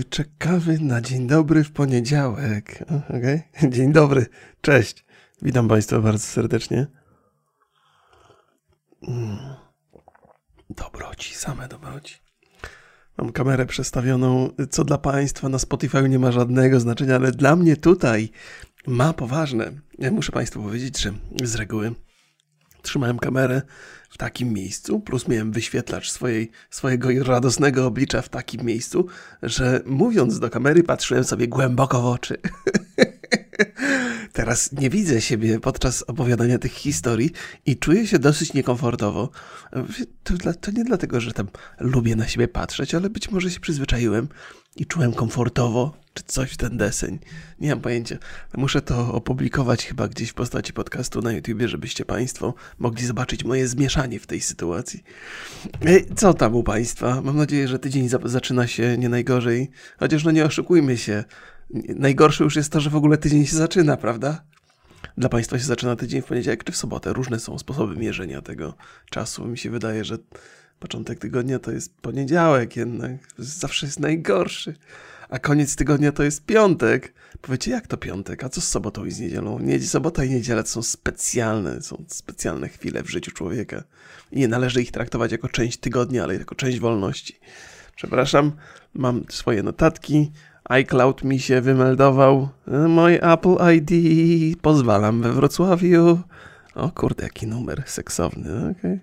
I czekamy na dzień dobry w poniedziałek. Okay? Dzień dobry, cześć. Witam Państwa bardzo serdecznie. Dobroci, same dobroci. Mam kamerę przestawioną, co dla Państwa na Spotify nie ma żadnego znaczenia, ale dla mnie tutaj ma poważne. Ja muszę Państwu powiedzieć, że z reguły trzymałem kamerę w takim miejscu, plus miałem wyświetlacz swojej, swojego radosnego oblicza w takim miejscu, że mówiąc do kamery patrzyłem sobie głęboko w oczy. Teraz nie widzę siebie podczas opowiadania tych historii i czuję się dosyć niekomfortowo. To, to, nie dlatego, że tam lubię na siebie patrzeć, ale być może się przyzwyczaiłem i czułem komfortowo, czy coś w ten deseń. Nie mam pojęcia. Muszę to opublikować chyba gdzieś w postaci podcastu na YouTubie, żebyście Państwo mogli zobaczyć moje zmieszanie w tej sytuacji. Co tam u Państwa? Mam nadzieję, że tydzień zaczyna się nie najgorzej. Chociaż no nie oszukujmy się. Najgorsze już jest to, że w ogóle tydzień się zaczyna, prawda? Dla Państwa się zaczyna tydzień w poniedziałek czy w sobotę. Różne są sposoby mierzenia tego czasu. Mi się wydaje, że początek tygodnia to jest poniedziałek jednak. Zawsze jest najgorszy. A koniec tygodnia to jest piątek. Powiecie, jak to piątek? A co z sobotą i z niedzielą? Nie, sobota i niedziela to są specjalne, są specjalne chwile w życiu człowieka. I nie należy ich traktować jako część tygodnia, ale jako część wolności. Przepraszam, mam swoje notatki iCloud mi się wymeldował. Mój Apple ID pozwalam we Wrocławiu. O kurde, jaki numer seksowny, okej. Okay.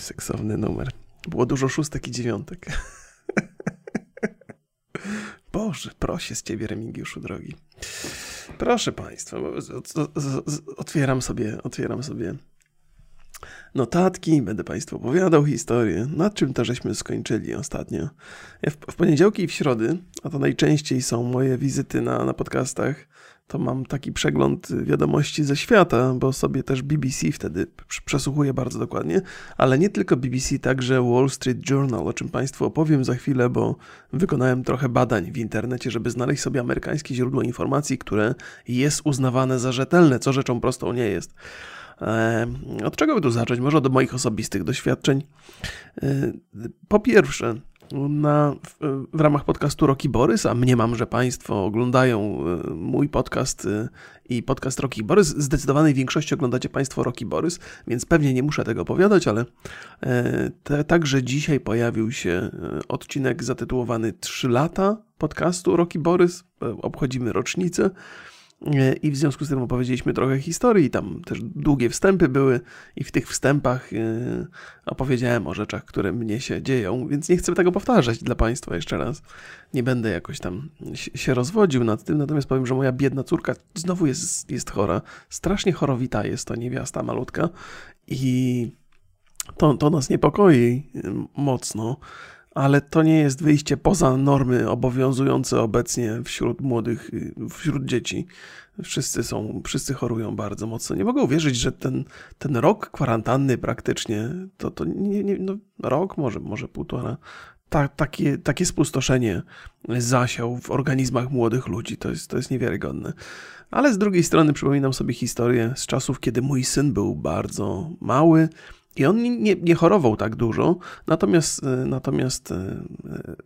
Seksowny numer. Było dużo szóstek i dziewiątek. Boże, proszę z ciebie, Remigiuszu drogi. Proszę Państwa, otwieram sobie, otwieram sobie notatki, będę Państwu opowiadał historię, nad czym to żeśmy skończyli ostatnio. Ja w, w poniedziałki i w środy, a to najczęściej są moje wizyty na, na podcastach, to mam taki przegląd wiadomości ze świata, bo sobie też BBC wtedy przesłuchuję bardzo dokładnie, ale nie tylko BBC, także Wall Street Journal, o czym Państwu opowiem za chwilę, bo wykonałem trochę badań w internecie, żeby znaleźć sobie amerykańskie źródło informacji, które jest uznawane za rzetelne, co rzeczą prostą nie jest. Od czego by tu zacząć? Może od moich osobistych doświadczeń. E, po pierwsze, na, w, w, ramach podcastu Roki Borys, a mniemam, że Państwo oglądają e, mój podcast e, i podcast Roki Borys. Zdecydowanej większości oglądacie Państwo Roki Borys, więc pewnie nie muszę tego opowiadać, ale te, także dzisiaj pojawił się odcinek zatytułowany 3 lata podcastu Roki Borys. Obchodzimy rocznicę. E, I w związku z tym opowiedzieliśmy trochę historii, tam też długie wstępy były i w tych wstępach e, opowiedziałem o rzeczach, które mnie się dzieją, więc nie chcę tego powtarzać dla Państwa jeszcze raz. Nie będę jakoś tam się rozwodził nad tym, natomiast powiem, że moja biedna córka znowu jest, jest chora. Strasznie chorowita jest to niewiasta malutka i to, to nas niepokoi mocno ale to nie jest wyjście poza normy obowiązujące obecnie wśród młodych, wśród dzieci. Wszyscy są, wszyscy chorują bardzo mocno. Nie mogę uwierzyć, że ten, ten rok kwarantanny praktycznie, to, to nie, nie no, rok, może, może półtora, ta, takie, takie spustoszenie zasiał w organizmach młodych ludzi. To jest, to jest niewiarygodne. Ale z drugiej strony przypominam sobie historię z czasów, kiedy mój syn był bardzo mały i on nie, nie chorował tak dużo, natomiast, e, natomiast e,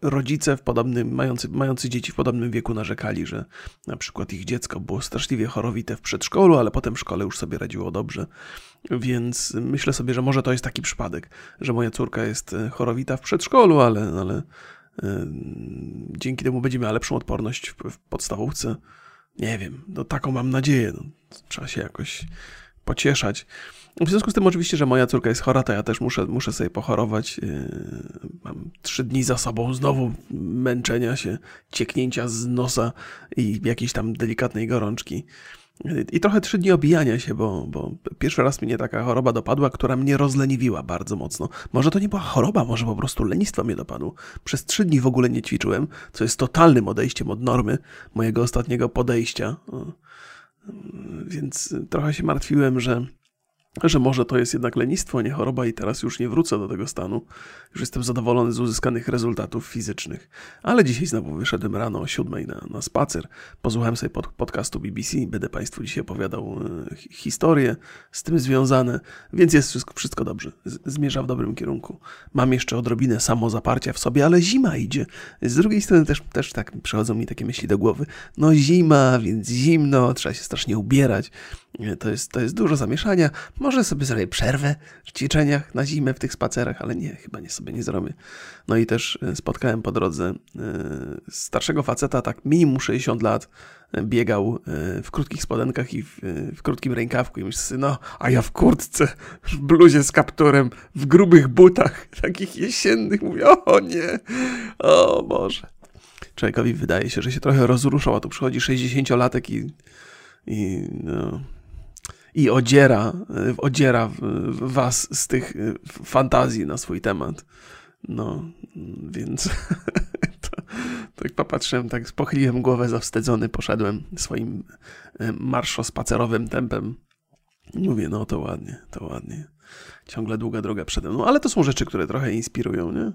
rodzice w podobnym, mający, mający dzieci w podobnym wieku narzekali, że na przykład ich dziecko było straszliwie chorowite w przedszkolu, ale potem w szkole już sobie radziło dobrze. Więc myślę sobie, że może to jest taki przypadek, że moja córka jest e, chorowita w przedszkolu, ale, ale dzięki temu będzie miała lepszą odporność w, w podstawówce. Nie wiem, no taką mam nadzieję. No, trzeba się jakoś pocieszać. W związku z tym oczywiście, że moja córka jest chora, to ja też muszę, muszę sobie pochorować. Yy, mam trzy dni za sobą znowu męczenia się, cieknięcia z nosa i jakiejś tam delikatnej gorączki. I trochę trzy dni obijania się, bo, bo pierwszy raz mnie taka choroba dopadła, która mnie rozleniwiła bardzo mocno. Może to nie była choroba, może po prostu lenistwo mnie dopadło. Przez trzy dni w ogóle nie ćwiczyłem, co jest totalnym odejściem od normy mojego ostatniego podejścia. Więc trochę się martwiłem, że że może to jest jednak lenistwo, nie choroba i teraz już nie wrócę do tego stanu. Już jestem zadowolony z uzyskanych rezultatów fizycznych. Ale dzisiaj znowu wyszedłem rano o siódmej na, na spacer. Posłuchałem sobie pod, podcastu BBC. Będę Państwu dzisiaj opowiadał e, historie z tym związane, więc jest wszystko, wszystko dobrze. Z, zmierza w dobrym kierunku. Mam jeszcze odrobinę samozaparcia w sobie, ale zima idzie. Z drugiej strony też, też tak przychodzą mi takie myśli do głowy. No zima, więc zimno, trzeba się strasznie ubierać. E, to jest, to jest dużo zamieszania. Może sobie zrobię przerwę w ćwiczeniach na zimę, w tych spacerach, ale nie, chyba nie sobie nie zrobię. No i też e, spotkałem po drodze e, starszego faceta, tak minimum 60 lat, biegał w krótkich spodenkach i w, w krótkim rękawku i myślę no, a ja w kurtce, w bluzie z kapturem, w grubych butach, takich jesiennych, mówię, o nie, o Boże. Człowiekowi wydaje się, że się trochę rozruszał, a tu przychodzi 60-latek i, i no, i odziera, odziera was z tych y, fantazji na swój temat. No, więc tak popatrzyłem, tak pochyliłem głowę zawstydzony, poszedłem swoim y, marszo-spacerowym tempem. Mówię, no to ładnie, to ładnie. Ciągle długa droga przede mną, ale to są rzeczy, które trochę inspirują, nie?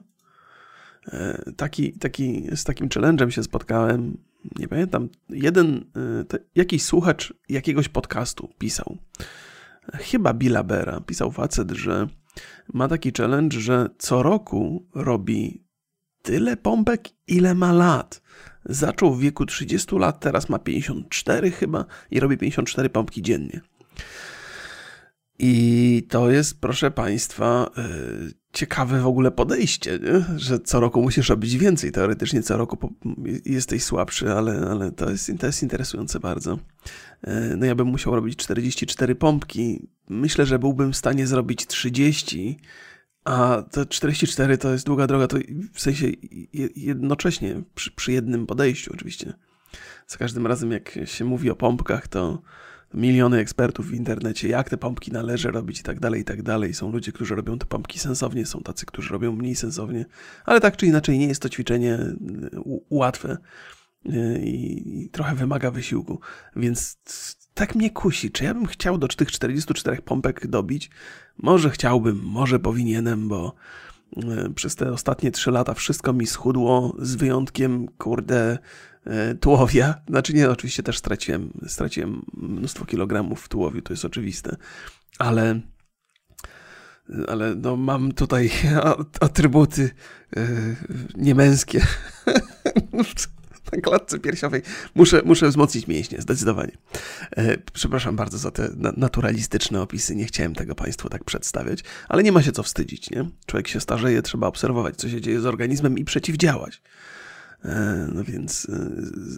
E, taki, taki, z takim challenge'em się spotkałem nie pamiętam, jeden, y, jakiś słuchacz jakiegoś podcastu pisał, chyba Billa Bera, pisał facet, że ma taki challenge, że co roku robi tyle pompek, ile ma lat. Zaczął w wieku 30 lat, teraz ma 54 chyba i robi 54 pompki dziennie. I to jest, proszę Państwa, y, ciekawe w ogóle podejście, nie? że co roku musisz robić więcej. Teoretycznie co roku jesteś słabszy, ale, ale to, jest, to jest interesujące bardzo. Y, no ja bym musiał robić 44 pompki. Myślę, że byłbym w stanie zrobić 30, a to 44 to jest długa droga, to w sensie jednocześnie, przy, przy jednym podejściu oczywiście. Za każdym razem jak się mówi o pompkach, to miliony ekspertów w internecie, jak te pompki należy robić i tak dalej, i tak dalej. Są ludzie, którzy robią te pompki sensownie, są tacy, którzy robią mniej sensownie, ale tak czy inaczej nie jest to ćwiczenie y, łatwe y, i trochę wymaga wysiłku, więc tak mnie kusi. Czy ja bym chciał do tych 44 pompek dobić? Może chciałbym, może powinienem, bo y, przez te ostatnie 3 lata wszystko mi schudło, z wyjątkiem, kurde, tułowia. Znaczy nie, oczywiście też straciłem, straciłem mnóstwo kilogramów w tułowiu, to jest oczywiste, ale ale no mam tutaj atrybuty yy, niemęskie na klatce piersiowej. Muszę, muszę wzmocnić mięśnie, zdecydowanie. E, przepraszam bardzo za te naturalistyczne opisy, nie chciałem tego Państwu tak przedstawiać, ale nie ma się co wstydzić, nie? Człowiek się starzeje, trzeba obserwować, co się dzieje z organizmem i przeciwdziałać. E, no więc e,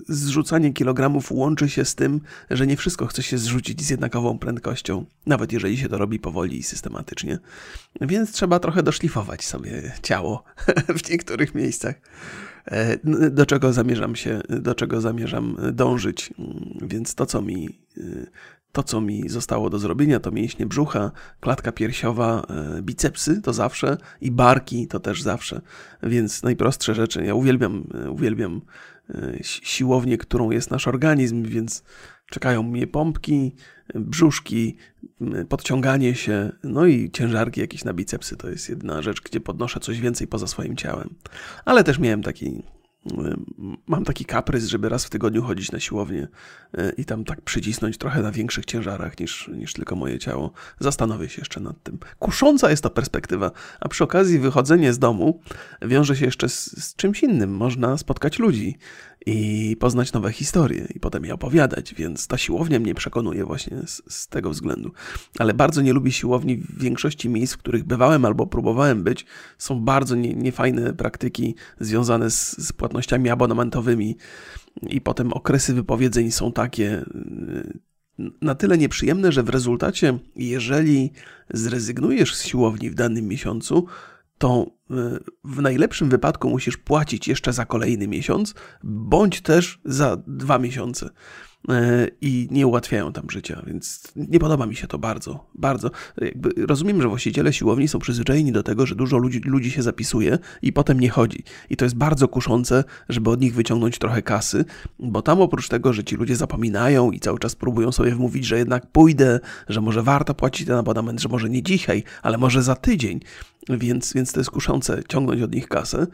zrzucanie kilogramów łączy się z tym, że nie wszystko chce się zrzucić z jednakową prędkością, nawet jeżeli się to robi powoli i systematycznie. Więc trzeba trochę doszlifować sobie ciało w niektórych miejscach. E, do czego zamierzam się, do czego zamierzam dążyć. Więc to, co mi to, co mi zostało do zrobienia, to mięśnie brzucha, klatka piersiowa, e, bicepsy to zawsze i barki to też zawsze. Więc najprostsze rzeczy. Ja uwielbiam, e, uwielbiam e, siłownię, którą jest nasz organizm, więc czekają mnie pompki, brzuszki, podciąganie się, no i ciężarki jakieś na bicepsy. To jest jedna rzecz, gdzie podnoszę coś więcej poza swoim ciałem. Ale też miałem taki mam taki kaprys, żeby raz w tygodniu chodzić na siłownię e, i tam tak przycisnąć trochę na większych ciężarach niż, niż tylko moje ciało. Zastanowię się jeszcze nad tym. Kusząca jest to perspektywa, a przy okazji wychodzenie z domu wiąże się jeszcze z, z czymś innym. Można spotkać ludzi, i poznać nowe historie i potem je opowiadać, więc ta siłownia mnie przekonuje właśnie z, z, tego względu. Ale bardzo nie lubię siłowni w większości miejsc, w których bywałem albo próbowałem być. Są bardzo nie, niefajne praktyki związane z, z płatnościami abonamentowymi i potem okresy wypowiedzeń są takie y, na tyle nieprzyjemne, że w rezultacie, jeżeli zrezygnujesz z siłowni w danym miesiącu, to y, w najlepszym wypadku musisz płacić jeszcze za kolejny miesiąc, bądź też za dwa miesiące. e, i nie ułatwiają tam życia, więc nie podoba mi się to bardzo, bardzo. Jakby rozumiem, że właściciele siłowni są przyzwyczajeni do tego, że dużo ludzi, ludzi się zapisuje i potem nie chodzi. I to jest bardzo kuszące, żeby od nich wyciągnąć trochę kasy, bo tam oprócz tego, że ci ludzie zapominają i cały czas próbują sobie wmówić, że jednak pójdę, że może warto płacić ten abonament, że może nie dzisiaj, ale może za tydzień, więc, więc to jest kuszące ciągnąć od nich kasę.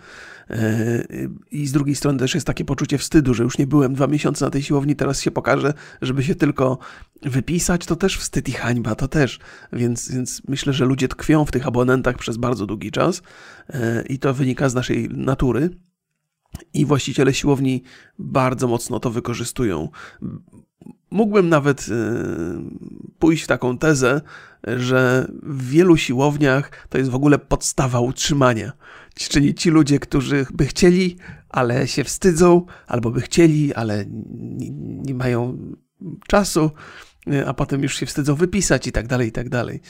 E, I z drugiej strony też jest takie poczucie wstydu, że już nie byłem dwa miesiące na tej siłowni, teraz się pokażę, żeby się tylko wypisać, to też wstyd i hańba, to też. Więc, więc myślę, że ludzie tkwią w tych abonentach przez bardzo długi czas e, i to wynika z naszej natury. I właściciele siłowni bardzo mocno to wykorzystują. Mógłbym nawet e, pójść w taką tezę, że w wielu siłowniach to jest w ogóle podstawa utrzymania. Czyli ci ludzie, którzy by chcieli, ale się wstydzą, albo by chcieli, ale nie, mają czasu, a potem już się wstydzą wypisać i tak dalej, i tak dalej.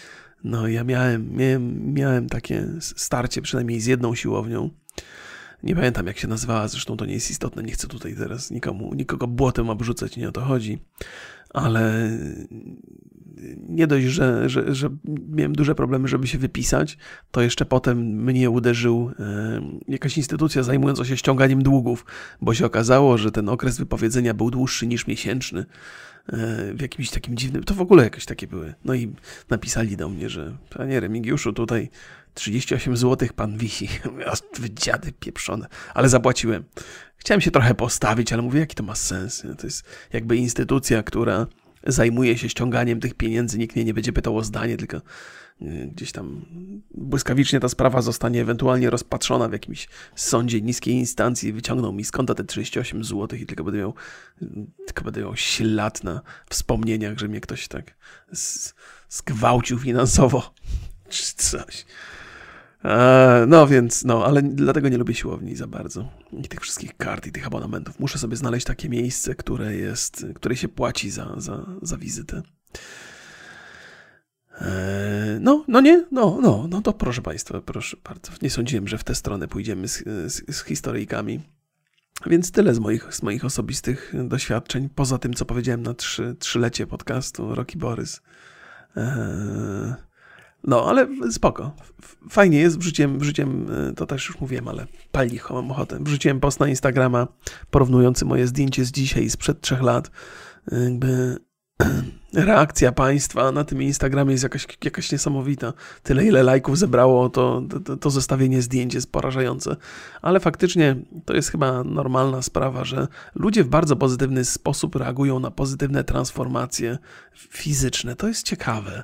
No ja miałem, miałem, miałem takie starcie przynajmniej z jedną siłownią. Nie pamiętam jak się nazywała, zresztą to nie jest istotne, nie chcę tutaj teraz nikomu, nikogo błotem obrzucać, nie o to chodzi, ale nie dość, że, że, że miałem duże problemy, żeby się wypisać, to jeszcze potem mnie uderzył jakaś instytucja zajmująca się ściąganiem długów, bo się okazało, że ten okres wypowiedzenia był dłuższy niż miesięczny e, w jakimś takim dziwnym, to w ogóle jakieś takie były. No i napisali do mnie, że panie Remigiuszu, tutaj 38 zł pan wisi. Dziady pieprzone. Ale zapłaciłem. Chciałem się trochę postawić, ale mówię, jaki to ma sens? To jest jakby instytucja, która zajmuje się ściąganiem tych pieniędzy, nikt mnie nie będzie pytał o zdanie, tylko y, gdzieś tam błyskawicznie ta sprawa zostanie ewentualnie rozpatrzona w jakimś sądzie niskiej instancji, wyciągną mi skąd te 38 zł i tylko będę miał, tylko będę miał ślad na wspomnieniach, że mnie ktoś tak zgwałcił finansowo, czy coś. E, no więc, no, ale dlatego nie lubię siłowni za bardzo. I tych wszystkich kart i tych abonamentów. Muszę sobie znaleźć takie miejsce, które jest, które się płaci za, za, za wizytę. E, no, no nie, no, no, no to proszę Państwa, proszę bardzo. Nie sądziłem, że w tę stronę pójdziemy z, z, z historyjkami. Więc tyle z moich, z moich osobistych doświadczeń, poza tym, co powiedziałem na trzy, trzylecie podcastu Rocky Borys. Eee, no, ale spoko. Fajnie jest, wrzuciłem, wrzuciłem, y, to też już mówiłem, ale pali mam ochotę. Wrzuciłem post na Instagrama porównujący moje zdjęcie z dzisiaj sprzed trzech lat. Jakby reakcja państwa na tym Instagramie jest jakaś, jakaś niesamowita. Tyle, ile lajków zebrało, to, to, to zestawienie zdjęć jest porażające. Ale faktycznie to jest chyba normalna sprawa, że ludzie w bardzo pozytywny sposób reagują na pozytywne transformacje fizyczne. To jest ciekawe.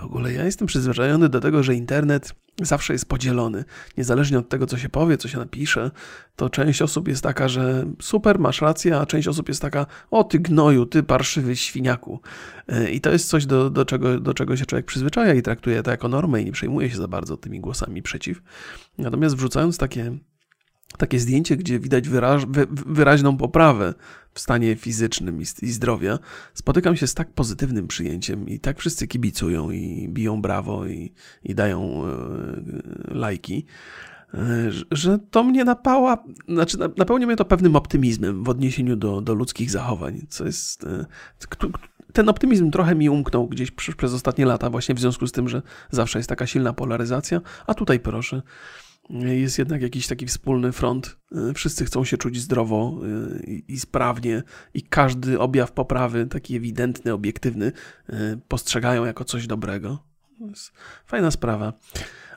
W ogóle ja jestem przyzwyczajony do tego, że internet zawsze jest podzielony. Niezależnie od tego, co się powie, co się napisze, to część osób jest taka, że super, masz rację, a część osób jest taka, o ty gnoju, ty parszywy świniaku. E, I to jest coś, do, do, czego, do czego się człowiek przyzwyczaja i traktuje to jako normę i nie przejmuje się za bardzo tymi głosami przeciw. Natomiast wrzucając takie takie zdjęcie, gdzie widać wyraź, wyraźną poprawę w stanie fizycznym i, i zdrowia, spotykam się z tak pozytywnym przyjęciem i tak wszyscy kibicują i biją brawo i, i dają e, lajki, e, że to mnie napała, znaczy napełnia mnie to pewnym optymizmem w odniesieniu do, do ludzkich zachowań, co jest... E, ten optymizm trochę mi umknął gdzieś przez ostatnie lata, właśnie w związku z tym, że zawsze jest taka silna polaryzacja, a tutaj proszę, jest jednak jakiś taki wspólny front. Y, wszyscy chcą się czuć zdrowo y, i sprawnie, i każdy objaw poprawy, taki ewidentny, obiektywny, y, postrzegają jako coś dobrego. Fajna sprawa.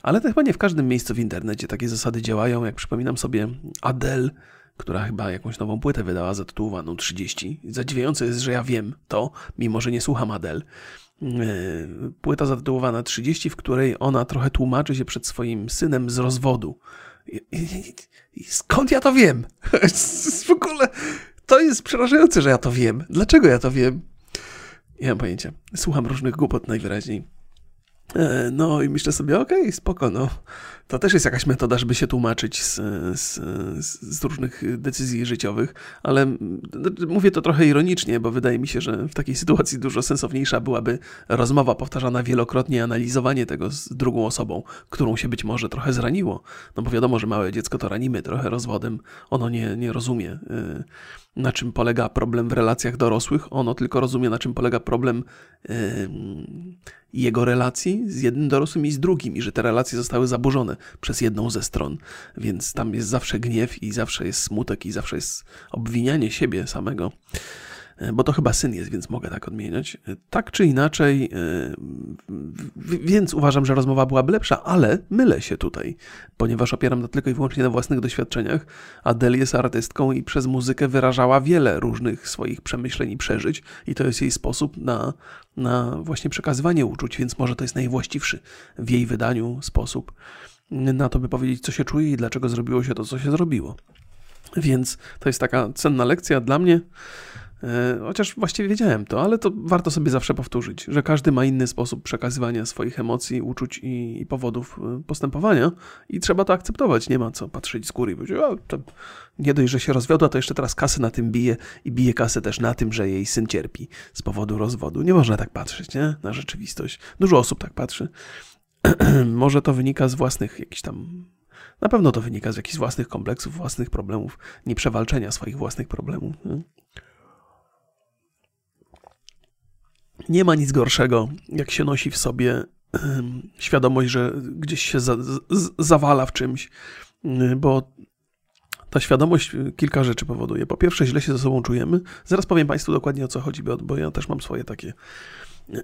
Ale to chyba nie w każdym miejscu w internecie takie zasady działają. Jak przypominam sobie Adele, która chyba jakąś nową płytę wydała zatytułowaną 30. Zadziwiające jest, że ja wiem to, mimo że nie słucham Adele. E, płyta zatytułowana 30, w której ona trochę tłumaczy się przed swoim synem z rozwodu. I, i, i skąd ja to wiem? w ogóle to jest przerażające, że ja to wiem. Dlaczego ja to wiem? Nie mam pojęcia. Słucham różnych głupot najwyraźniej. E, no i myślę sobie, okej, okay, spoko, no. To też jest jakaś metoda, żeby się tłumaczyć z, z, z, różnych decyzji życiowych, ale mówię to trochę ironicznie, bo wydaje mi się, że w takiej sytuacji dużo sensowniejsza byłaby rozmowa powtarzana wielokrotnie, analizowanie tego z drugą osobą, którą się być może trochę zraniło. No bo wiadomo, że małe dziecko to ranimy trochę rozwodem, ono nie, nie rozumie, y, na czym polega problem w relacjach dorosłych, ono tylko rozumie, na czym polega problem y, jego relacji z jednym dorosłym i z drugim, i że te relacje zostały zaburzone przez jedną ze stron. Więc tam jest zawsze gniew i zawsze jest smutek i zawsze jest obwinianie siebie samego. E, bo to chyba syn jest, więc mogę tak odmieniać. E, tak czy inaczej, e, więc uważam, że rozmowa byłaby lepsza, ale mylę się tutaj, ponieważ opieram to tylko i wyłącznie na własnych doświadczeniach. Adele jest artystką i przez muzykę wyrażała wiele różnych swoich przemyśleń i przeżyć, i to jest jej sposób na, na właśnie przekazywanie uczuć, więc może to jest najwłaściwszy w jej wydaniu sposób na to, by powiedzieć, co się czuje i dlaczego zrobiło się to, co się zrobiło. Więc to jest taka cenna lekcja dla mnie. E, chociaż właściwie wiedziałem to, ale to warto sobie zawsze powtórzyć, że każdy ma inny sposób przekazywania swoich emocji, uczuć i, i powodów e, postępowania i trzeba to akceptować. Nie ma co patrzeć z góry i powiedzieć, to nie dość, że się rozwiodła, to jeszcze teraz kasę na tym bije i bije kasę też na tym, że jej syn cierpi z powodu rozwodu. Nie można tak patrzeć, nie? Na rzeczywistość. Dużo osób tak patrzy. Może to wynika z własnych jakichś tam na pewno to wynika z jakichś własnych kompleksów, własnych problemów, nieprzewalczenia swoich własnych problemów. Nie? Ma nic gorszego, jak się nosi w sobie świadomość, że gdzieś się za, z, zawala w czymś, bo ta świadomość kilka rzeczy powoduje. Po pierwsze, źle się ze sobą czujemy. Zaraz powiem Państwu dokładnie o co chodzi, bo ja też mam swoje takie.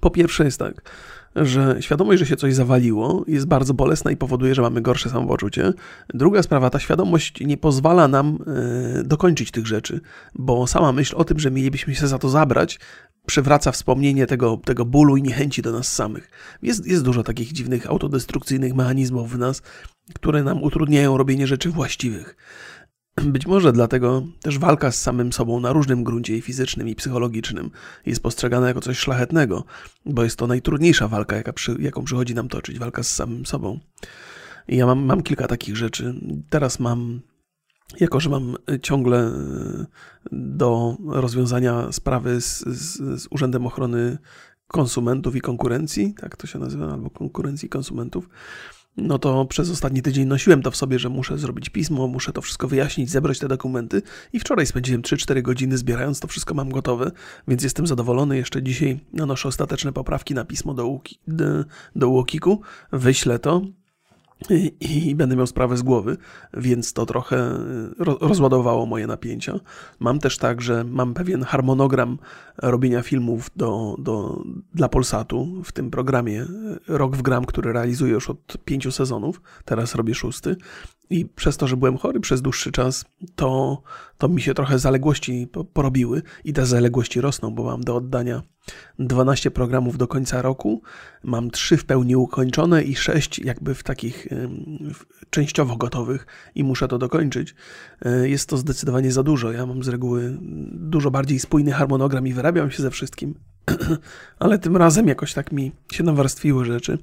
Po pierwsze jest tak, że świadomość, że się coś zawaliło, jest bardzo bolesna i powoduje, że mamy gorsze samopoczucie. Druga sprawa, ta świadomość nie pozwala nam e, dokończyć tych rzeczy, bo sama myśl o tym, że mielibyśmy się za to zabrać, przywraca wspomnienie tego, tego bólu i niechęci do nas samych. Jest, jest dużo takich dziwnych, autodestrukcyjnych mechanizmów w nas, które nam utrudniają robienie rzeczy właściwych. Być może dlatego też walka z samym sobą na różnym gruncie i fizycznym, i psychologicznym jest postrzegana jako coś szlachetnego, bo jest to najtrudniejsza walka, jaka przy, jaką przychodzi nam toczyć, walka z samym sobą. I ja mam, mam kilka takich rzeczy. Teraz mam, jako że mam ciągle do rozwiązania sprawy z, z, z Urzędem Ochrony Konsumentów i Konkurencji, tak to się nazywa, albo konkurencji konsumentów, no to przez ostatni tydzień nosiłem to w sobie, że muszę zrobić pismo, muszę to wszystko wyjaśnić, zebrać te dokumenty i wczoraj spędziłem 3-4 godziny zbierając to wszystko mam gotowe, więc jestem zadowolony. Jeszcze dzisiaj nanoszę ostateczne poprawki na pismo do, do, Łokiku, wyślę to, i, i, będę miał sprawę z głowy, więc to trochę rozładowało moje napięcia. Mam też tak, że mam pewien harmonogram robienia filmów do, do, dla Polsatu w tym programie Rok w Gram, który realizuję już od pięciu sezonów. Teraz robię szósty. I przez to, że byłem chory przez dłuższy czas, to, to mi się trochę zaległości porobiły i te zaległości rosną, bo mam do oddania 12 programów do końca roku, mam 3 w pełni ukończone i 6 jakby w takich częściowo gotowych i muszę to dokończyć. E, jest to zdecydowanie za dużo. Ja mam z reguły dużo bardziej spójny harmonogram i wyrabiam się ze wszystkim. ale tym razem jakoś tak mi się nawarstwiły rzeczy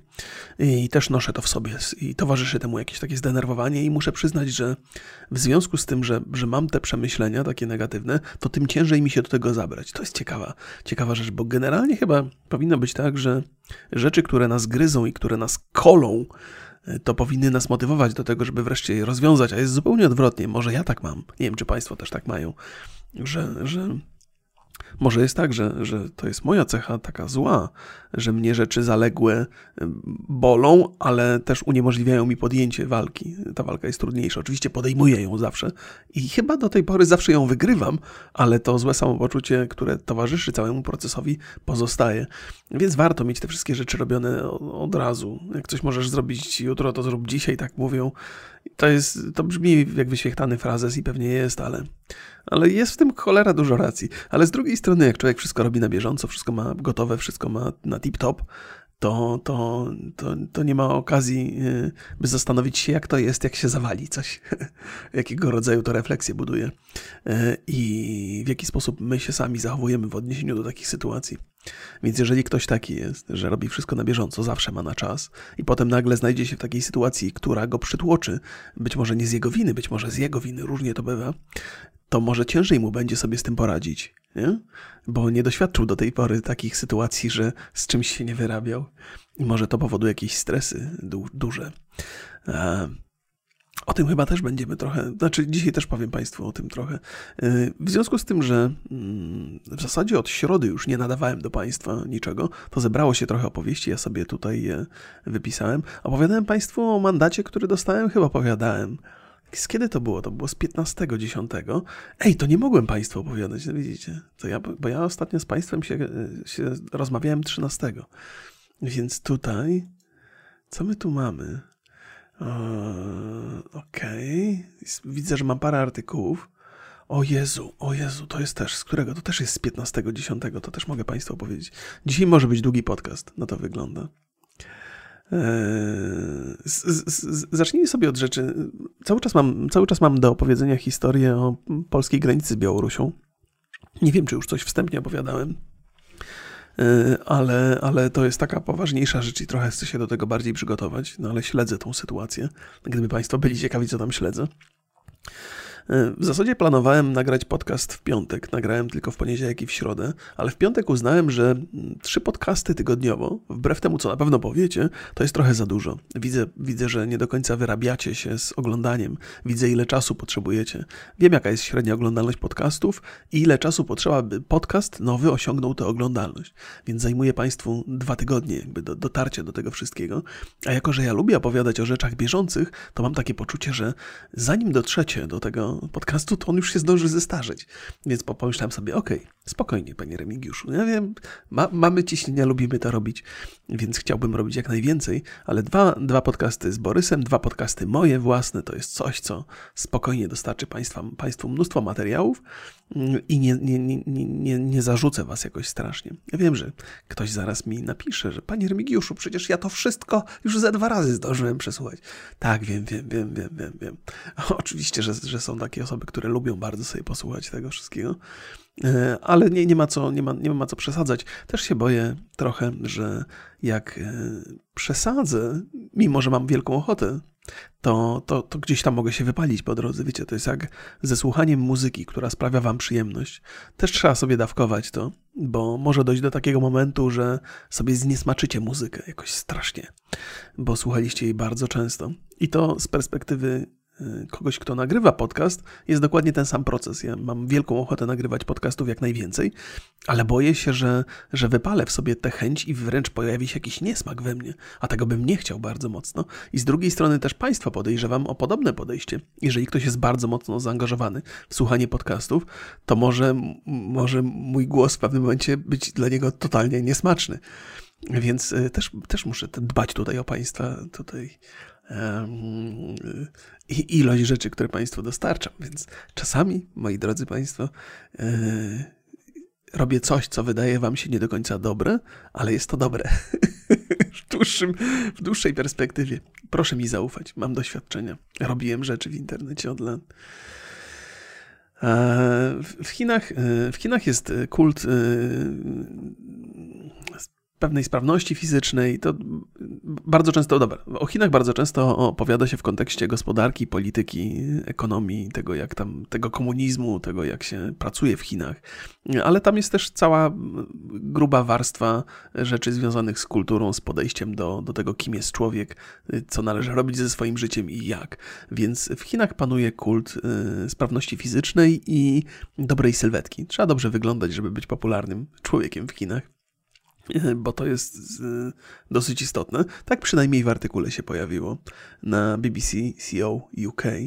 i też noszę to w sobie i towarzyszy temu jakieś takie zdenerwowanie i muszę przyznać, że w związku z tym, że, że mam te przemyślenia takie negatywne, to tym ciężej mi się do tego zabrać. To jest ciekawa, ciekawa rzecz, bo generalnie chyba powinno być tak, że rzeczy, które nas gryzą i które nas kolą, to powinny nas motywować do tego, żeby wreszcie je rozwiązać, a jest zupełnie odwrotnie. Może ja tak mam. Nie wiem, czy Państwo też tak mają, że, że może jest tak, że, że to jest moja cecha taka zła, że mnie rzeczy zaległe bolą, ale też uniemożliwiają mi podjęcie walki. Ta walka jest trudniejsza. Oczywiście podejmuję ją zawsze i chyba do tej pory zawsze ją wygrywam, ale to złe samopoczucie, które towarzyszy całemu procesowi, pozostaje. Więc warto mieć te wszystkie rzeczy robione od razu. Jak coś możesz zrobić jutro, to zrób dzisiaj, tak mówią. To, jest, to brzmi jak wyświechtany frazes i pewnie jest, ale, ale jest w tym cholera dużo racji. Ale z drugiej strony, jak człowiek wszystko robi na bieżąco, wszystko ma gotowe, wszystko ma na tip-top, to, to, to, to nie ma okazji, y, by zastanowić się, jak to jest, jak się zawali coś, jakiego rodzaju to refleksję buduje y, i w jaki sposób my się sami zachowujemy w odniesieniu do takich sytuacji. Więc jeżeli ktoś taki jest, że robi wszystko na bieżąco, zawsze ma na czas i potem nagle znajdzie się w takiej sytuacji, która go przytłoczy, być może nie z jego winy, być może z jego winy, różnie to bywa, to może ciężej mu będzie sobie z tym poradzić, nie? bo nie doświadczył do tej pory takich sytuacji, że z czymś się nie wyrabiał i może to powoduje jakieś stresy du duże. O tym chyba też będziemy trochę, znaczy dzisiaj też powiem Państwu o tym trochę. Y, w związku z tym, że mm, w zasadzie od środy już nie nadawałem do Państwa niczego, to zebrało się trochę opowieści, ja sobie tutaj je wypisałem. Opowiadałem Państwu o mandacie, który dostałem, chyba opowiadałem. Z kiedy to było? To było z 15.10. Ej, to nie mogłem Państwu opowiadać, no widzicie? To ja, bo ja ostatnio z Państwem się, y, się rozmawiałem 13. Więc tutaj, co my tu mamy? Okej. Okay. Widzę, że mam parę artykułów. O Jezu, o Jezu, to jest też, z którego? To też jest z 15.10, to też mogę Państwu opowiedzieć. Dzisiaj może być długi podcast, na to wygląda. Eee, zacznijmy sobie od rzeczy. Cały czas, mam, cały czas mam do opowiedzenia historię o polskiej granicy z Białorusią. Nie wiem, czy już coś wstępnie opowiadałem. Y, ale, ale to jest taka poważniejsza rzecz i trochę chcę się do tego bardziej przygotować, no ale śledzę tą sytuację. Gdyby Państwo byli ciekawi, co tam śledzę. W zasadzie planowałem nagrać podcast w piątek. Nagrałem tylko w poniedziałek i w środę, ale w piątek uznałem, że trzy podcasty tygodniowo, wbrew temu, co na pewno powiecie, to jest trochę za dużo. Widzę, widzę, że nie do końca wyrabiacie się z oglądaniem. Widzę, ile czasu potrzebujecie. Wiem, jaka jest średnia oglądalność podcastów i ile czasu potrzeba, by podcast nowy osiągnął tę oglądalność. Więc zajmuje Państwu dwa tygodnie, jakby do, dotarcie do tego wszystkiego. A jako, że ja lubię opowiadać o rzeczach bieżących, to mam takie poczucie, że zanim dotrzecie do tego podcastu, to on już się zdąży zestarzeć. Więc pomyślałem sobie, okej, okay, spokojnie, panie Remigiuszu. Ja wiem, ma, mamy ciśnienia, lubimy to robić, więc chciałbym robić jak najwięcej, ale dwa, dwa podcasty z Borysem, dwa podcasty moje własne, to jest coś, co spokojnie dostarczy państwa, Państwu mnóstwo materiałów mm, i nie, nie, nie, nie, nie zarzucę Was jakoś strasznie. Ja wiem, że ktoś zaraz mi napisze, że panie Remigiuszu, przecież ja to wszystko już ze dwa razy zdążyłem przesłuchać. Tak, wiem, wiem, wiem, wiem, wiem, wiem. Oczywiście, że, że są takie osoby, które lubią bardzo sobie posłuchać tego wszystkiego. E, ale nie, nie, ma co, nie, ma, nie ma co przesadzać. Też się boję trochę, że jak e, przesadzę, mimo że mam wielką ochotę, to, to, to gdzieś tam mogę się wypalić po drodze. Wiecie, to jest jak ze słuchaniem muzyki, która sprawia wam przyjemność. Też trzeba sobie dawkować to, bo może dojść do takiego momentu, że sobie zniesmaczycie muzykę jakoś strasznie, bo słuchaliście jej bardzo często. I to z perspektywy kogoś, kto nagrywa podcast, jest dokładnie ten sam proces. Ja mam wielką ochotę nagrywać podcastów jak najwięcej, ale boję się, że, że wypalę w sobie tę chęć i wręcz pojawi się jakiś niesmak we mnie, a tego bym nie chciał bardzo mocno. I z drugiej strony też Państwa podejrzewam o podobne podejście. Jeżeli ktoś jest bardzo mocno zaangażowany w słuchanie podcastów, to może, może mój głos w pewnym momencie być dla niego totalnie niesmaczny. Więc y, też, też muszę dbać tutaj o Państwa tutaj i ilość rzeczy, które Państwu dostarczam. Więc czasami, moi drodzy Państwo, e, robię coś, co wydaje Wam się nie do końca dobre, ale jest to dobre. w, dłuższym, w dłuższej perspektywie. Proszę mi zaufać, mam doświadczenia. Robiłem rzeczy w internecie od lat. E, w Chinach, e, w Chinach jest kult pewnej sprawności fizycznej, to bardzo często, dobra, o Chinach bardzo często opowiada się w kontekście gospodarki, polityki, ekonomii, tego jak tam, tego komunizmu, tego jak się pracuje w Chinach, ale tam jest też cała gruba warstwa rzeczy związanych z kulturą, z podejściem do, do tego, kim jest człowiek, co należy robić ze swoim życiem i jak. Więc w Chinach panuje kult y, sprawności fizycznej i dobrej sylwetki. Trzeba dobrze wyglądać, żeby być popularnym człowiekiem w Chinach. bo to jest dosyć istotne. Tak przynajmniej w artykule się pojawiło na BBC CO UK. E,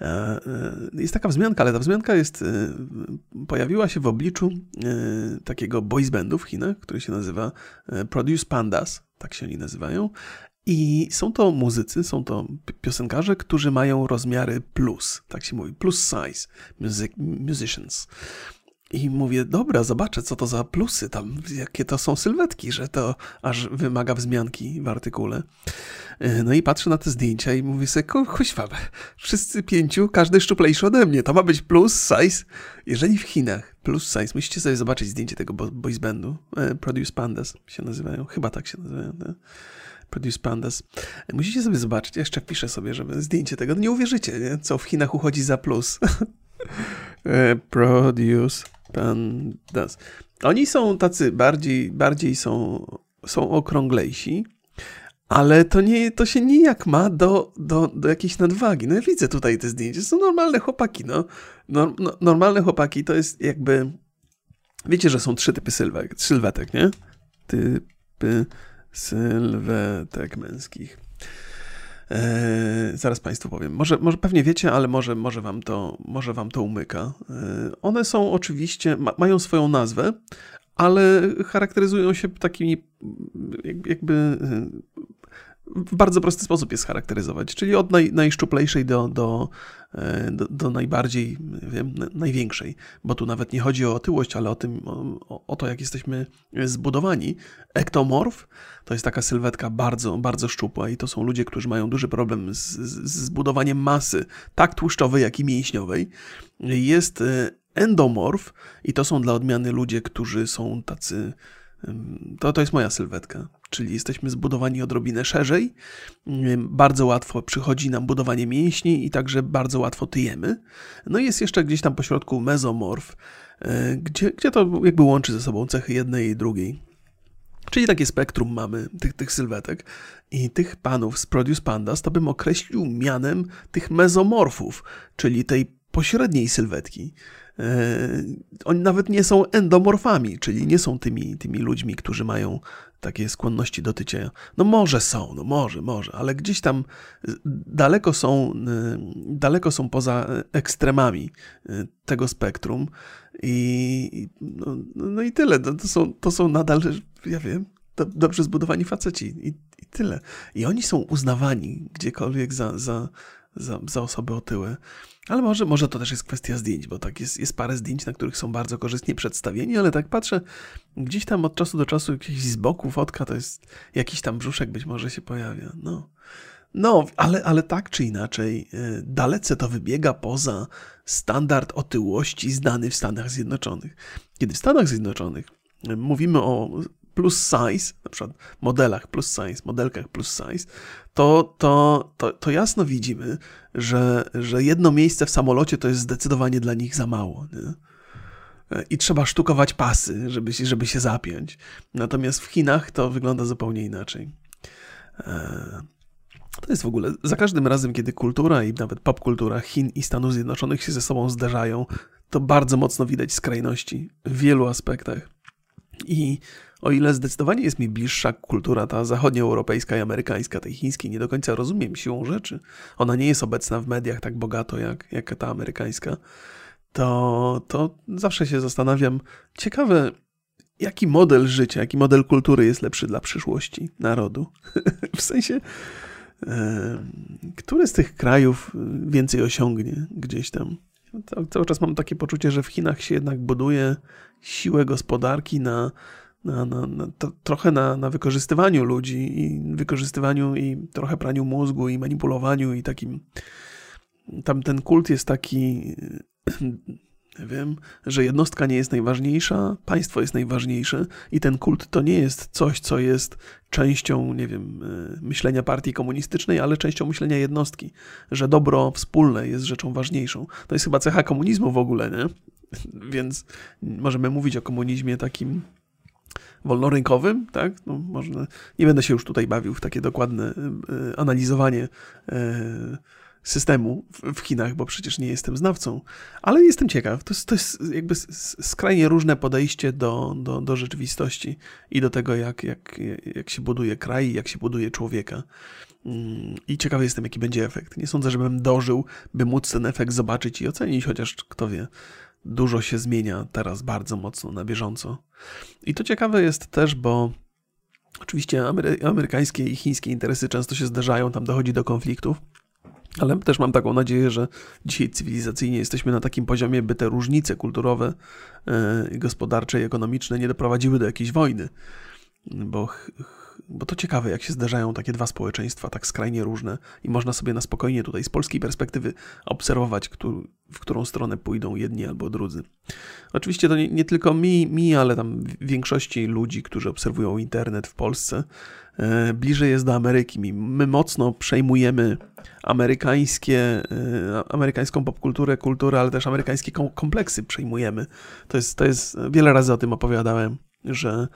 e, jest taka wzmianka, ale ta wzmianka jest, e, pojawiła się w obliczu takiego boys bandu w Chinach, który się nazywa Produce Pandas, tak się oni nazywają. I są to muzycy, są to piosenkarze, którzy mają rozmiary plus, tak się mówi, plus size music, musicians. I mówię, dobra, zobaczę, co to za plusy tam, jakie to są sylwetki, że to aż wymaga wzmianki w artykule. E, no i patrzę na te zdjęcia i mówię sobie, kuźwa, wszyscy pięciu, każdy szczuplejszy ode mnie, to ma być plus size. Jeżeli w Chinach plus size, musicie sobie zobaczyć zdjęcie tego boys bandu, e, Produce Pandas się nazywają, chyba tak się nazywają, nie? Produce Pandas. Musicie sobie zobaczyć, ja jeszcze wpiszę sobie, żeby zdjęcie tego, nie uwierzycie, nie? co w Chinach uchodzi za plus. E, produce Pandas. Oni są tacy bardziej, bardziej są, są okrąglejsi, ale to, nie, to się nijak ma do, do, do jakiejś nadwagi. No ja widzę tutaj te zdjęcia, są normalne chłopaki, no. no, no normalne chłopaki to jest jakby... Wiecie, że są trzy typy sylwek, sylwetek, nie? Typy sylwetek męskich. Eee, zaraz Państwu powiem. Może, może pewnie wiecie, ale może, może, wam, to, może wam to umyka. Eee, one są oczywiście, ma, mają swoją nazwę, ale charakteryzują się takimi jakby w bardzo prosty sposób je scharakteryzować, czyli od naj, najszczuplejszej do, do, e, do, do, najbardziej, wiem, największej, bo tu nawet nie chodzi o otyłość, ale o, tym, o, o to, jak jesteśmy zbudowani. Ektomorf to jest taka sylwetka bardzo, bardzo szczupła i to są ludzie, którzy mają duży problem z, z zbudowaniem masy, tak tłuszczowej, jak i mięśniowej. Jest e, endomorf i to są dla odmiany ludzie, którzy są tacy to, to jest moja sylwetka, czyli jesteśmy zbudowani odrobinę szerzej. Bardzo łatwo przychodzi nam budowanie mięśni i także bardzo łatwo tyjemy. No i jest jeszcze gdzieś tam pośrodku mezomorf, e, gdzie, gdzie to jakby łączy ze sobą cechy jednej i drugiej. Czyli takie spektrum mamy tych, tych sylwetek i tych panów z Produce Pandas to bym określił mianem tych mezomorfów, czyli tej pośredniej sylwetki. E, oni nawet nie są endomorfami, czyli nie są tymi, tymi ludźmi, którzy mają takie skłonności do tycia. No może są, no może, może, ale gdzieś tam daleko są, e, daleko są poza ekstremami e, tego spektrum i no, no i tyle. To, to, są, to są nadal, ja wiem, dobrze zbudowani faceci i, i tyle. I oni są uznawani gdziekolwiek za, za, za, za osoby otyłe. Ale może, może to też jest kwestia zdjęć, bo tak jest, jest parę zdjęć, na których są bardzo korzystnie przedstawieni, ale tak patrzę, gdzieś tam od czasu do czasu gdzieś z boku fotka to jest jakiś tam brzuszek być może się pojawia. No, no ale, ale tak czy inaczej, y, dalece to wybiega poza standard otyłości znany w Stanach Zjednoczonych. Kiedy w Stanach Zjednoczonych y, mówimy o plus size, na przykład modelach plus size, modelkach plus size, to, to, to, to jasno widzimy, że, że jedno miejsce w samolocie to jest zdecydowanie dla nich za mało. Nie? I trzeba sztukować pasy, żeby, żeby się zapiąć. Natomiast w Chinach to wygląda zupełnie inaczej. E, to jest w ogóle, za każdym razem, kiedy kultura i nawet popkultura Chin i Stanów Zjednoczonych się ze sobą zderzają, to bardzo mocno widać skrajności w wielu aspektach. I o ile zdecydowanie jest mi bliższa kultura ta zachodnioeuropejska i amerykańska, tej chińskiej, nie do końca rozumiem siłą rzeczy. Ona nie jest obecna w mediach tak bogato jak, jak ta amerykańska. To, to zawsze się zastanawiam, ciekawe, jaki model życia, jaki model kultury jest lepszy dla przyszłości narodu. w sensie, który z tych krajów więcej osiągnie gdzieś tam. Cały czas mam takie poczucie, że w Chinach się jednak buduje siłę gospodarki na na, na, na to, trochę na, na wykorzystywaniu ludzi i wykorzystywaniu i trochę praniu mózgu i manipulowaniu i takim tam ten kult jest taki wiem, że jednostka nie jest najważniejsza, państwo jest najważniejsze i ten kult to nie jest coś, co jest częścią, nie wiem, e, myślenia partii komunistycznej, ale częścią myślenia jednostki, że dobro wspólne jest rzeczą ważniejszą. To jest chyba cecha komunizmu w ogóle, nie? Więc możemy mówić o komunizmie takim wolnorynkowym, tak? No, można, nie będę się już tutaj bawił w takie dokładne e, analizowanie e, systemu w Chinach, bo przecież nie jestem znawcą, ale jestem ciekaw. To jest, to jest jakby skrajnie różne podejście do, do, do rzeczywistości i do tego, jak, jak, jak się buduje kraj, jak się buduje człowieka. Mm, I ciekawy jestem, jaki będzie efekt. Nie sądzę, żebym dożył, by móc ten efekt zobaczyć i ocenić, chociaż kto wie, dużo się zmienia teraz bardzo mocno na bieżąco. I to ciekawe jest też, bo oczywiście amerykańskie i chińskie interesy często się zderzają, tam dochodzi do konfliktów. Ale też mam taką nadzieję, że dzisiaj cywilizacyjnie jesteśmy na takim poziomie, by te różnice kulturowe, yy, gospodarcze i ekonomiczne nie doprowadziły do jakiejś wojny. Bo bo to ciekawe, jak się zdarzają takie dwa społeczeństwa tak skrajnie różne i można sobie na spokojnie tutaj z polskiej perspektywy obserwować, w którą stronę pójdą jedni albo drudzy. Oczywiście to nie, nie tylko mi, mi, ale tam większości ludzi, którzy obserwują internet w Polsce, e, bliżej jest do Ameryki. My mocno przejmujemy amerykańskie, e, amerykańską popkulturę, kulturę, ale też amerykańskie kompleksy przejmujemy. To jest, to jest, wiele razy o tym opowiadałem, że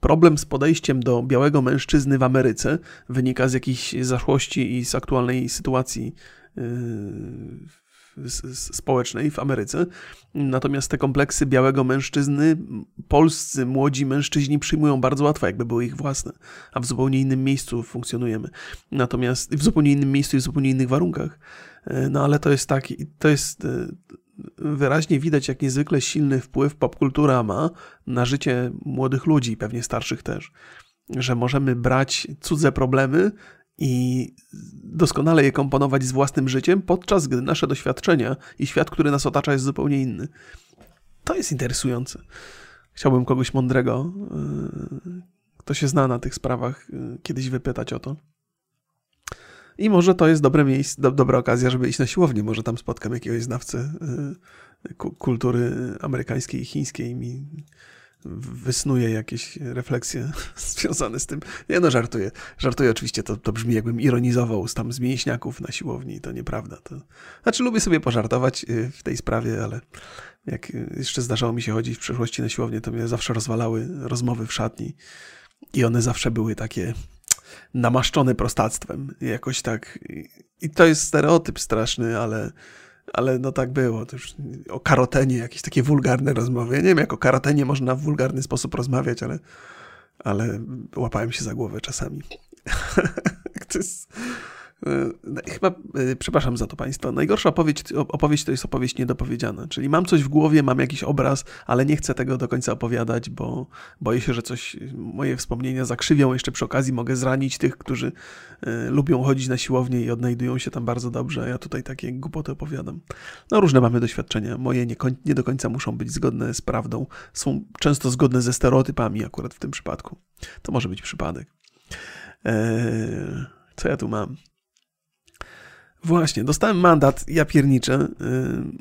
problem z podejściem do białego mężczyzny w Ameryce wynika z jakiejś zaszłości i z aktualnej sytuacji społecznej w Ameryce. Natomiast te kompleksy białego mężczyzny polscy młodzi mężczyźni przyjmują bardzo łatwo, jakby były ich własne, a w zupełnie innym miejscu funkcjonujemy. Natomiast w zupełnie innym miejscu i w zupełnie innych warunkach. E, no ale to jest tak, to jest e, wyraźnie widać, jak niezwykle silny wpływ popkultura ma na życie młodych ludzi, pewnie starszych też. Że możemy brać cudze problemy i doskonale je komponować z własnym życiem, podczas gdy nasze doświadczenia i świat, który nas otacza, jest zupełnie inny. To jest interesujące. Chciałbym kogoś mądrego, yy, kto się zna na tych sprawach, yy, kiedyś wypytać o to. I może to jest dobre miejsce, do, dobra okazja, żeby iść na siłownię. Może tam spotkam jakiegoś znawcę y, kultury amerykańskiej i chińskiej i mi wysnuje jakieś refleksje związane z tym. Nie no, żartuję. Żartuję oczywiście, to, to brzmi jakbym ironizował z tam z mięśniaków na siłowni, to nieprawda. To... Znaczy lubię sobie pożartować y, w tej sprawie, ale jak jeszcze zdarzało mi się chodzić w przeszłości na siłownię, to mnie zawsze rozwalały rozmowy w szatni i one zawsze były takie namaszczony prostactwem. Jakoś tak. I to jest stereotyp straszny, ale, ale no tak było. To już o karotenie, jakieś takie wulgarne rozmowy. Ja nie wiem, jak o karotenie można w wulgarny sposób rozmawiać, ale, ale łapałem się za głowę czasami. to jest chyba, e, przepraszam za to Państwa, najgorsza opowieść, opowieść to jest opowieść niedopowiedziana, czyli mam coś w głowie, mam jakiś obraz, ale nie chcę tego do końca opowiadać, bo boję się, że coś, moje wspomnienia zakrzywią, jeszcze przy okazji mogę zranić tych, którzy lubią chodzić na siłownię i odnajdują się tam bardzo dobrze, a ja tutaj takie głupoty opowiadam. No różne mamy doświadczenia, moje nie, nie do końca muszą być zgodne z prawdą, są często zgodne ze stereotypami akurat w tym przypadku. To może być przypadek. Eee, co ja tu mam? Właśnie, dostałem mandat, ja pierniczę. Y,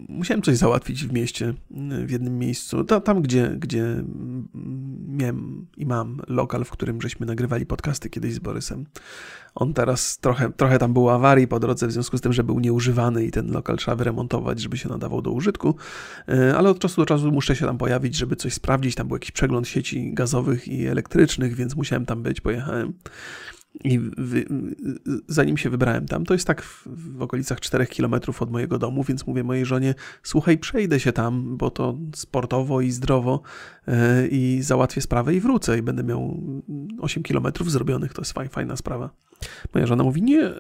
musiałem coś załatwić w mieście, y, w jednym miejscu. Tam, gdzie, gdzie miałem i mam lokal, w którym żeśmy nagrywali podcasty kiedyś z Borysem. On teraz trochę, trochę tam było awarii po drodze, w związku z tym, że był nieużywany i ten lokal trzeba wyremontować, żeby się nadawał do użytku. Y, ale od czasu do czasu muszę się tam pojawić, żeby coś sprawdzić. Tam był jakiś przegląd sieci gazowych i elektrycznych, więc musiałem tam być, pojechałem. I wy, zanim się wybrałem tam, to jest tak w, w, okolicach 4 km od mojego domu, więc mówię mojej żonie: Słuchaj, przejdę się tam, bo to sportowo i zdrowo yy, i załatwię sprawę i wrócę i będę miał 8 km zrobionych. To jest fajna, fajna sprawa. Moja żona mówi: Nie,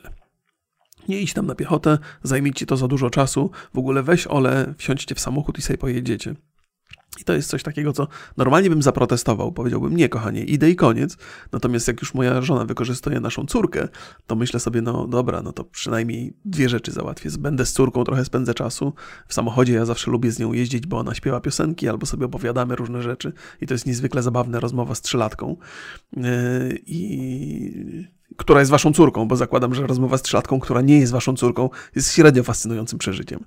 nie idź tam na piechotę, zajmie ci to za dużo czasu. W ogóle weź Ole, wsiądźcie w samochód i sobie pojedziecie. I to jest coś takiego, co normalnie bym zaprotestował. Powiedziałbym, nie, kochanie, idę i koniec. Natomiast jak już moja żona wykorzystuje naszą córkę, to myślę sobie, no dobra, no to przynajmniej dwie rzeczy załatwię. Będę z córką, trochę spędzę czasu. W samochodzie ja zawsze lubię z nią jeździć, bo ona śpiewa piosenki albo sobie opowiadamy różne rzeczy. I to jest niezwykle zabawna rozmowa z trzylatką. Yy, I która jest waszą córką, bo zakładam, że rozmowa z trzylatką, która nie jest waszą córką, jest średnio fascynującym przeżyciem.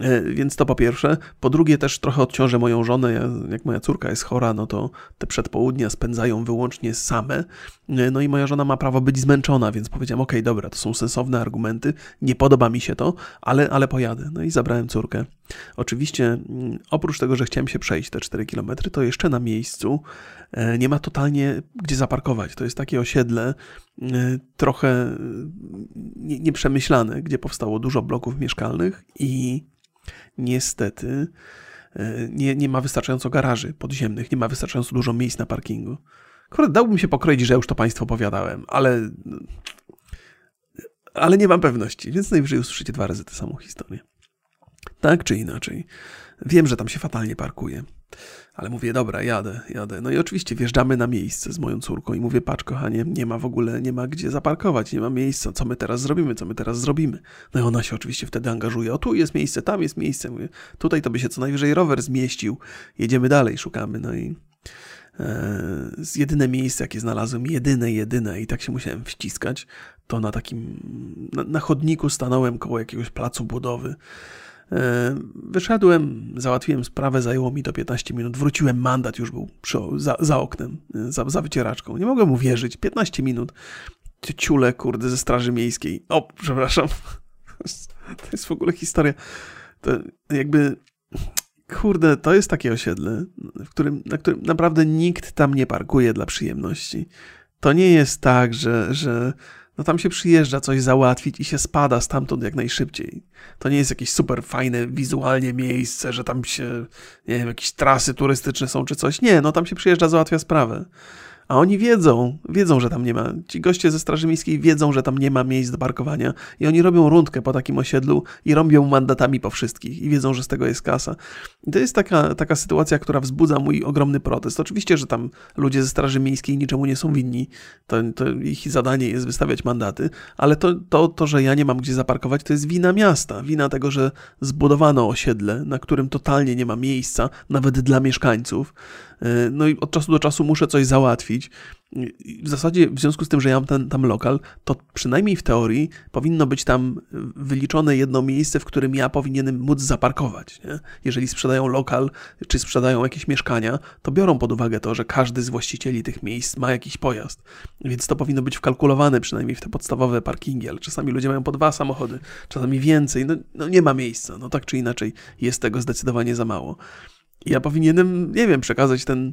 E, więc to po pierwsze. Po drugie, też trochę odciążę moją żonę. Ja, jak moja córka jest chora, no to te przedpołudnia spędzają wyłącznie same. E, no i moja żona ma prawo być zmęczona, więc powiedziałem: OK, dobra, to są sensowne argumenty, nie podoba mi się to, ale, ale pojadę. No i zabrałem córkę. Oczywiście, mm, oprócz tego, że chciałem się przejść te 4 km, to jeszcze na miejscu e, nie ma totalnie gdzie zaparkować. To jest takie osiedle trochę nieprzemyślane, gdzie powstało dużo bloków mieszkalnych i niestety e, nie, nie ma wystarczająco garaży podziemnych, nie ma wystarczająco dużo miejsc na parkingu. Akurat dałbym się pokroić, że już to Państwu opowiadałem, ale, ale nie mam pewności, więc najwyżej usłyszycie dwa razy tę samą historię. Tak czy inaczej. Wiem, że tam się fatalnie parkuje. Ale mówię, dobra, jadę, jadę. No i oczywiście wjeżdżamy na miejsce z moją córką i mówię, patrz kochanie, nie ma w ogóle, nie ma gdzie zaparkować, nie ma miejsca, co my teraz zrobimy, co my teraz zrobimy. No i ona się oczywiście wtedy angażuje, o tu jest miejsce, tam jest miejsce, mówię, tutaj to by się co najwyżej rower zmieścił, jedziemy dalej, szukamy, no i e, z jedyne miejsce, jakie znalazłem, jedyne, jedyne i tak się musiałem wciskać, to na takim, na, na chodniku stanąłem koło jakiegoś placu budowy, wyszedłem, załatwiłem sprawę, zajęło mi to 15 minut. Wróciłem, mandat już był przy, za, za, oknem, e, za, za wycieraczką. Nie mogłem uwierzyć. 15 minut. Ciule, kurde, ze Straży Miejskiej. O, przepraszam. To jest w ogóle historia. To jakby. Kurde, to jest takie osiedle, w którym, na którym naprawdę nikt tam nie parkuje dla przyjemności. To nie jest tak, że, że no tam się przyjeżdża coś załatwić i się spada stamtąd jak najszybciej. To nie jest jakieś super fajne wizualnie miejsce, że tam się, nie wiem, jakieś trasy turystyczne są czy coś. Nie, no tam się przyjeżdża, załatwia sprawę. A oni wiedzą, wiedzą, że tam nie ma. Ci goście ze Straży Miejskiej wiedzą, że tam nie ma miejsc do parkowania i oni robią rundkę po takim osiedlu i robią mandatami po wszystkich i wiedzą, że z tego jest kasa. I to jest taka, taka sytuacja, która wzbudza mój ogromny protest. Oczywiście, że tam ludzie ze Straży Miejskiej niczemu nie są winni, to, to ich zadanie jest wystawiać mandaty, ale to, to, to, że ja nie mam gdzie zaparkować, to jest wina miasta, wina tego, że zbudowano osiedle, na którym totalnie nie ma miejsca, nawet dla mieszkańców. E, no i od czasu do czasu muszę coś załatwić. W zasadzie, w związku z tym, że ja mam ten, tam lokal, to przynajmniej w teorii powinno być tam wyliczone jedno miejsce, w którym ja powinienem móc zaparkować. Nie? Jeżeli sprzedają lokal, czy sprzedają jakieś mieszkania, to biorą pod uwagę to, że każdy z właścicieli tych miejsc ma jakiś pojazd. Więc to powinno być wkalkulowane przynajmniej w te podstawowe parkingi, ale czasami ludzie mają po dwa samochody, czasami więcej. No, no nie ma miejsca. No tak czy inaczej jest tego zdecydowanie za mało ja powinienem, nie wiem, przekazać ten,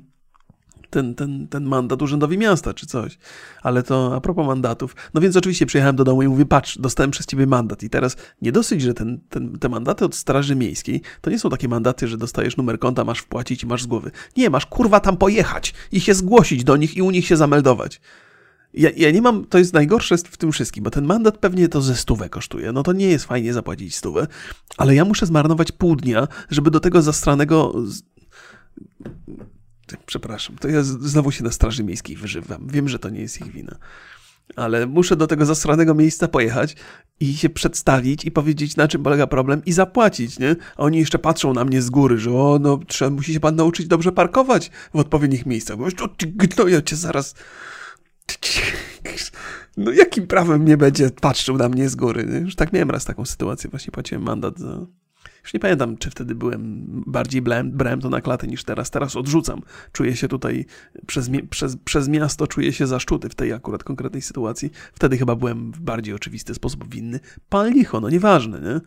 ten, ten, ten mandat urzędowi miasta czy coś. Ale to a propos mandatów. No więc oczywiście przyjechałem do domu i mówię, patrz, dostałem przez ciebie mandat. I teraz nie dosyć, że ten, ten, te mandaty od Straży Miejskiej to nie są takie mandaty, że dostajesz numer konta, masz wpłacić i masz z głowy. Nie, masz kurwa tam pojechać i się zgłosić do nich i u nich się zameldować. Ja, ja, nie mam, to jest najgorsze w tym wszystkim, bo ten mandat pewnie to ze stówę kosztuje. No to nie jest fajnie zapłacić stówę, ale ja muszę zmarnować pół dnia, żeby do tego zastranego. Przepraszam, to ja znowu się na Straży Miejskiej wyżywam. Wiem, że to nie jest ich wina. Ale muszę do tego zasranego miejsca pojechać i się przedstawić i powiedzieć, na czym polega problem i zapłacić, nie? A oni jeszcze patrzą na mnie z góry, że o, no, trzeba, musi się pan nauczyć dobrze parkować w odpowiednich miejscach. Bo to ja cię zaraz no jakim prawem nie będzie patrzył na mnie z góry? Już tak miałem raz taką sytuację, właśnie płaciłem mandat za... Już nie pamiętam, czy wtedy byłem bardziej brałem, brałem to na klatę niż teraz. Teraz odrzucam. Czuję się tutaj przez, przez, przez miasto, czuję się zaszczuty w tej akurat konkretnej sytuacji. Wtedy chyba byłem w bardziej oczywisty sposób winny. Pan licho, no nieważne, nie?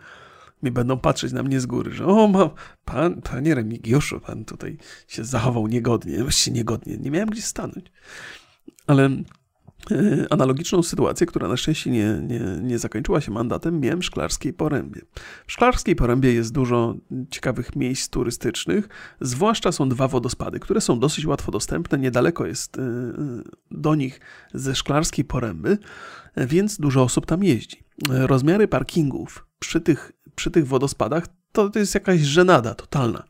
Mi będą patrzeć na mnie z góry, że o, ma, pan, panie Remigiuszu, pan tutaj się zachował niegodnie, właściwie niegodnie, nie miałem gdzie stanąć. Ale e, analogiczną sytuację, która na szczęście nie, nie, nie zakończyła się mandatem, miałem w Szklarskiej Porębie. W Szklarskiej Porębie jest dużo ciekawych miejsc turystycznych, zwłaszcza są dwa wodospady, które są dosyć łatwo dostępne, niedaleko jest e, do nich ze Szklarskiej Poręby, więc dużo osób tam jeździ. Rozmiary parkingów przy tych, przy tych wodospadach to, to jest jakaś żenada totalna.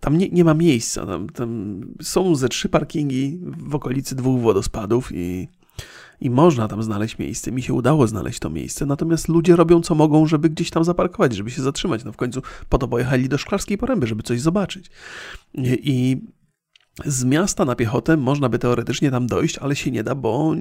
Tam nie, nie ma miejsca. Tam, tam są ze trzy parkingi w okolicy dwóch wodospadów i, i można tam znaleźć miejsce. Mi się udało znaleźć to miejsce, natomiast ludzie robią co mogą, żeby gdzieś tam zaparkować, żeby się zatrzymać. No w końcu po to pojechali do Szklarskiej Poręby, żeby coś zobaczyć. I, i z miasta na piechotę można by teoretycznie tam dojść, ale się nie da, bo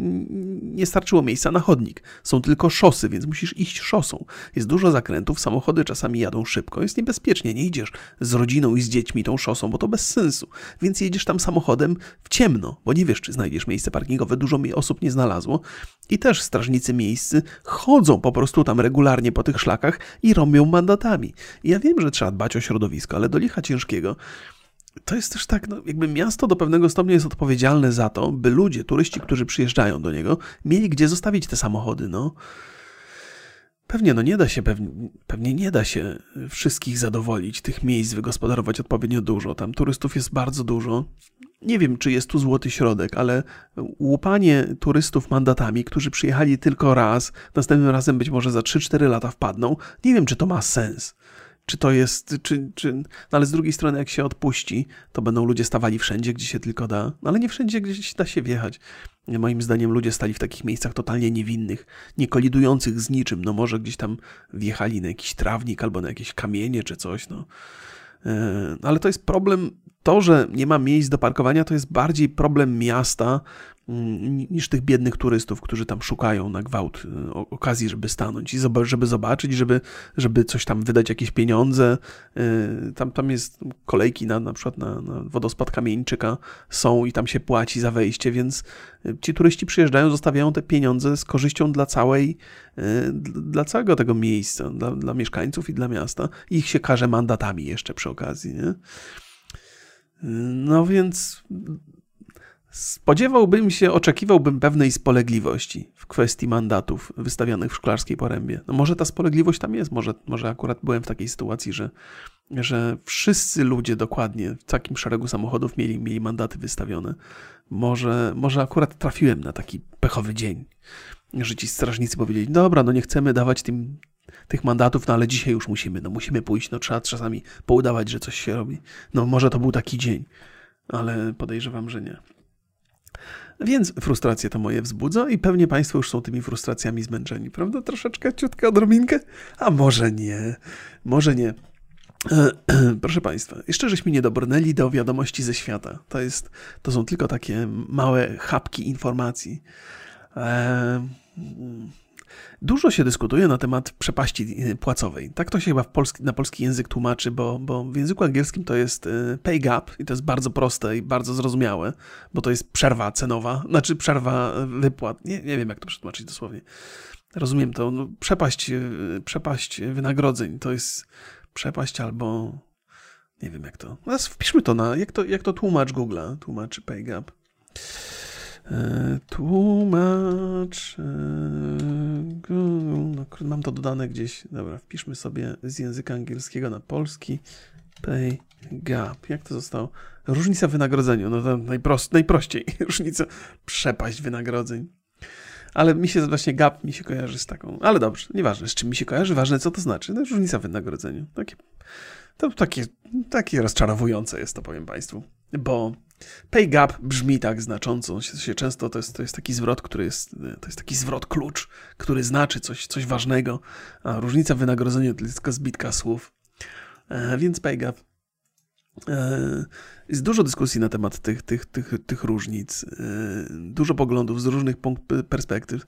nie starczyło miejsca na chodnik. Są tylko szosy, więc musisz iść szosą. Jest dużo zakrętów, samochody czasami jadą szybko, jest niebezpiecznie. Nie idziesz z rodziną i z dziećmi tą szosą, bo to bez sensu. Więc jedziesz tam samochodem w ciemno, bo nie wiesz, czy znajdziesz miejsce parkingowe. Dużo mi osób nie znalazło. I też strażnicy miejscy chodzą po prostu tam regularnie po tych szlakach i robią mandatami. I ja wiem, że trzeba dbać o środowisko, ale do licha ciężkiego to jest też tak, no, jakby miasto do pewnego stopnia jest odpowiedzialne za to, by ludzie, turyści, którzy przyjeżdżają do niego, mieli gdzie zostawić te samochody, no. Pewnie, no nie da się, pewnie, pewnie nie da się wszystkich zadowolić, tych miejsc wygospodarować odpowiednio dużo. Tam turystów jest bardzo dużo. Nie wiem, czy jest tu złoty środek, ale łupanie turystów mandatami, którzy przyjechali tylko raz, następnym razem być może za 3-4 lata wpadną, nie wiem, czy to ma sens. Czy to jest, czy, czy, no ale z drugiej strony, jak się odpuści, to będą ludzie stawali wszędzie, gdzie się tylko da, no ale nie wszędzie, gdzie się da się wjechać. Moim zdaniem ludzie stali w takich miejscach totalnie niewinnych, nie kolidujących z niczym. No może gdzieś tam wjechali na jakiś trawnik albo na jakieś kamienie czy coś, no. E, ale to jest problem, to, że nie ma miejsc do parkowania, to jest bardziej problem miasta, Mm, niż tych biednych turystów, którzy tam szukają na gwałt y, okazji, żeby stanąć i żeby zobaczyć, żeby, żeby coś tam wydać, jakieś pieniądze. Y, tam, tam jest kolejki na, na przykład na, na wodospad Kamieńczyka są i tam się płaci za wejście, więc y, ci turyści przyjeżdżają, zostawiają te pieniądze z korzyścią dla całej, dla całego tego miejsca, dla, dla mieszkańców i dla miasta. Ich się karze mandatami jeszcze przy okazji, nie? No więc Spodziewałbym się, oczekiwałbym pewnej spolegliwości w kwestii mandatów wystawianych w Szklarskiej Porębie. No może ta spolegliwość tam jest, może, może akurat byłem w takiej sytuacji, że, że wszyscy ludzie dokładnie w takim szeregu samochodów mieli, mieli mandaty wystawione. Może, może akurat trafiłem na taki pechowy dzień, że ci strażnicy powiedzieli, dobra, no nie chcemy dawać tym, tych mandatów, no ale dzisiaj już musimy, no musimy pójść, no trzeba czasami poudawać, że coś się robi. No może to był taki dzień, ale podejrzewam, że nie. Więc frustracje to moje wzbudza i pewnie Państwo już są tymi frustracjami zmęczeni, prawda? Troszeczkę, ciutkę, odrobinkę? A może nie, może nie. Proszę Państwa, jeszcze żeśmy nie dobrnęli do wiadomości ze świata. To, jest, to są tylko takie małe chapki informacji. Eee, Dużo się dyskutuje na temat przepaści y, płacowej. Tak to się chyba polski, na polski język tłumaczy, bo, bo w języku angielskim to jest y, pay gap i to jest bardzo proste i bardzo zrozumiałe, bo to jest przerwa cenowa, znaczy przerwa wypłat. Nie, nie wiem, jak to przetłumaczyć dosłownie. Rozumiem to. No, przepaść, y, przepaść wynagrodzeń to jest przepaść albo nie wiem jak to. No, wpiszmy to na, jak to, jak to tłumacz Google'a, tłumaczy pay gap. E, tłumacz. No, mam to dodane gdzieś. Dobra, wpiszmy sobie z języka angielskiego na polski. Pay gap. Jak to zostało? Różnica w wynagrodzeniu. No to najprost, najprościej. Różnica, przepaść wynagrodzeń. Ale mi się właśnie gap mi się kojarzy z taką. Ale dobrze, nieważne z czym mi się kojarzy, ważne co to znaczy. No, różnica w wynagrodzeniu. Takie, to takie, takie rozczarowujące jest to, powiem Państwu. Bo Pay gap brzmi tak znacząco, się, często to jest, to jest taki zwrot, który jest, to jest taki zwrot klucz, który znaczy coś, coś ważnego, a różnica w wynagrodzeniu to tylko zbitka słów. E, więc pay gap. E, jest dużo dyskusji na temat tych, tych, tych, tych różnic, e, dużo poglądów z różnych perspektyw.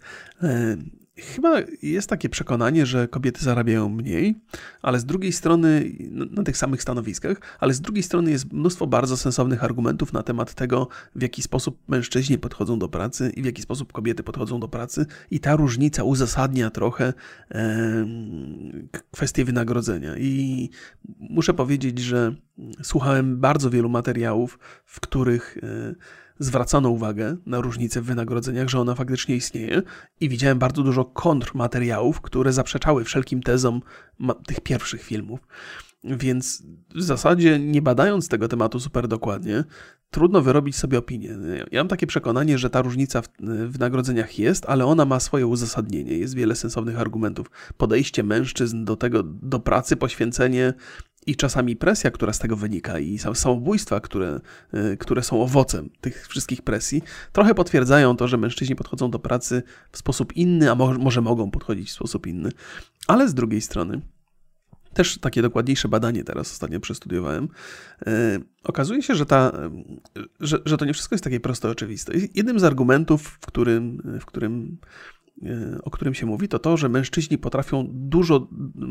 Chyba jest takie przekonanie, że kobiety zarabiają mniej, ale z drugiej strony, na tych samych stanowiskach, ale z drugiej strony jest mnóstwo bardzo sensownych argumentów na temat tego, w jaki sposób mężczyźni podchodzą do pracy i w jaki sposób kobiety podchodzą do pracy, i ta różnica uzasadnia trochę e, kwestię wynagrodzenia. I muszę powiedzieć, że słuchałem bardzo wielu materiałów, w których e, zwracano uwagę na różnicę w wynagrodzeniach, że ona faktycznie istnieje i widziałem bardzo dużo kontrmateriałów, które zaprzeczały wszelkim tezom tych pierwszych filmów. Więc w zasadzie, nie badając tego tematu super dokładnie, trudno wyrobić sobie opinię. Ja mam takie przekonanie, że ta różnica w wynagrodzeniach jest, ale ona ma swoje uzasadnienie. Jest wiele sensownych argumentów. Podejście mężczyzn do tego, do pracy, poświęcenie i czasami presja, która z tego wynika, i samobójstwa, które, y, które są owocem tych wszystkich presji, trochę potwierdzają to, że mężczyźni podchodzą do pracy w sposób inny, a może, mogą podchodzić w sposób inny. Ale z drugiej strony, też takie dokładniejsze badanie teraz ostatnio przestudiowałem. Yy, okazuje się, że, ta, że, że to nie wszystko jest takie proste oczywiste. Jednym z argumentów, w którym, w którym o którym się mówi, to to, że mężczyźni potrafią dużo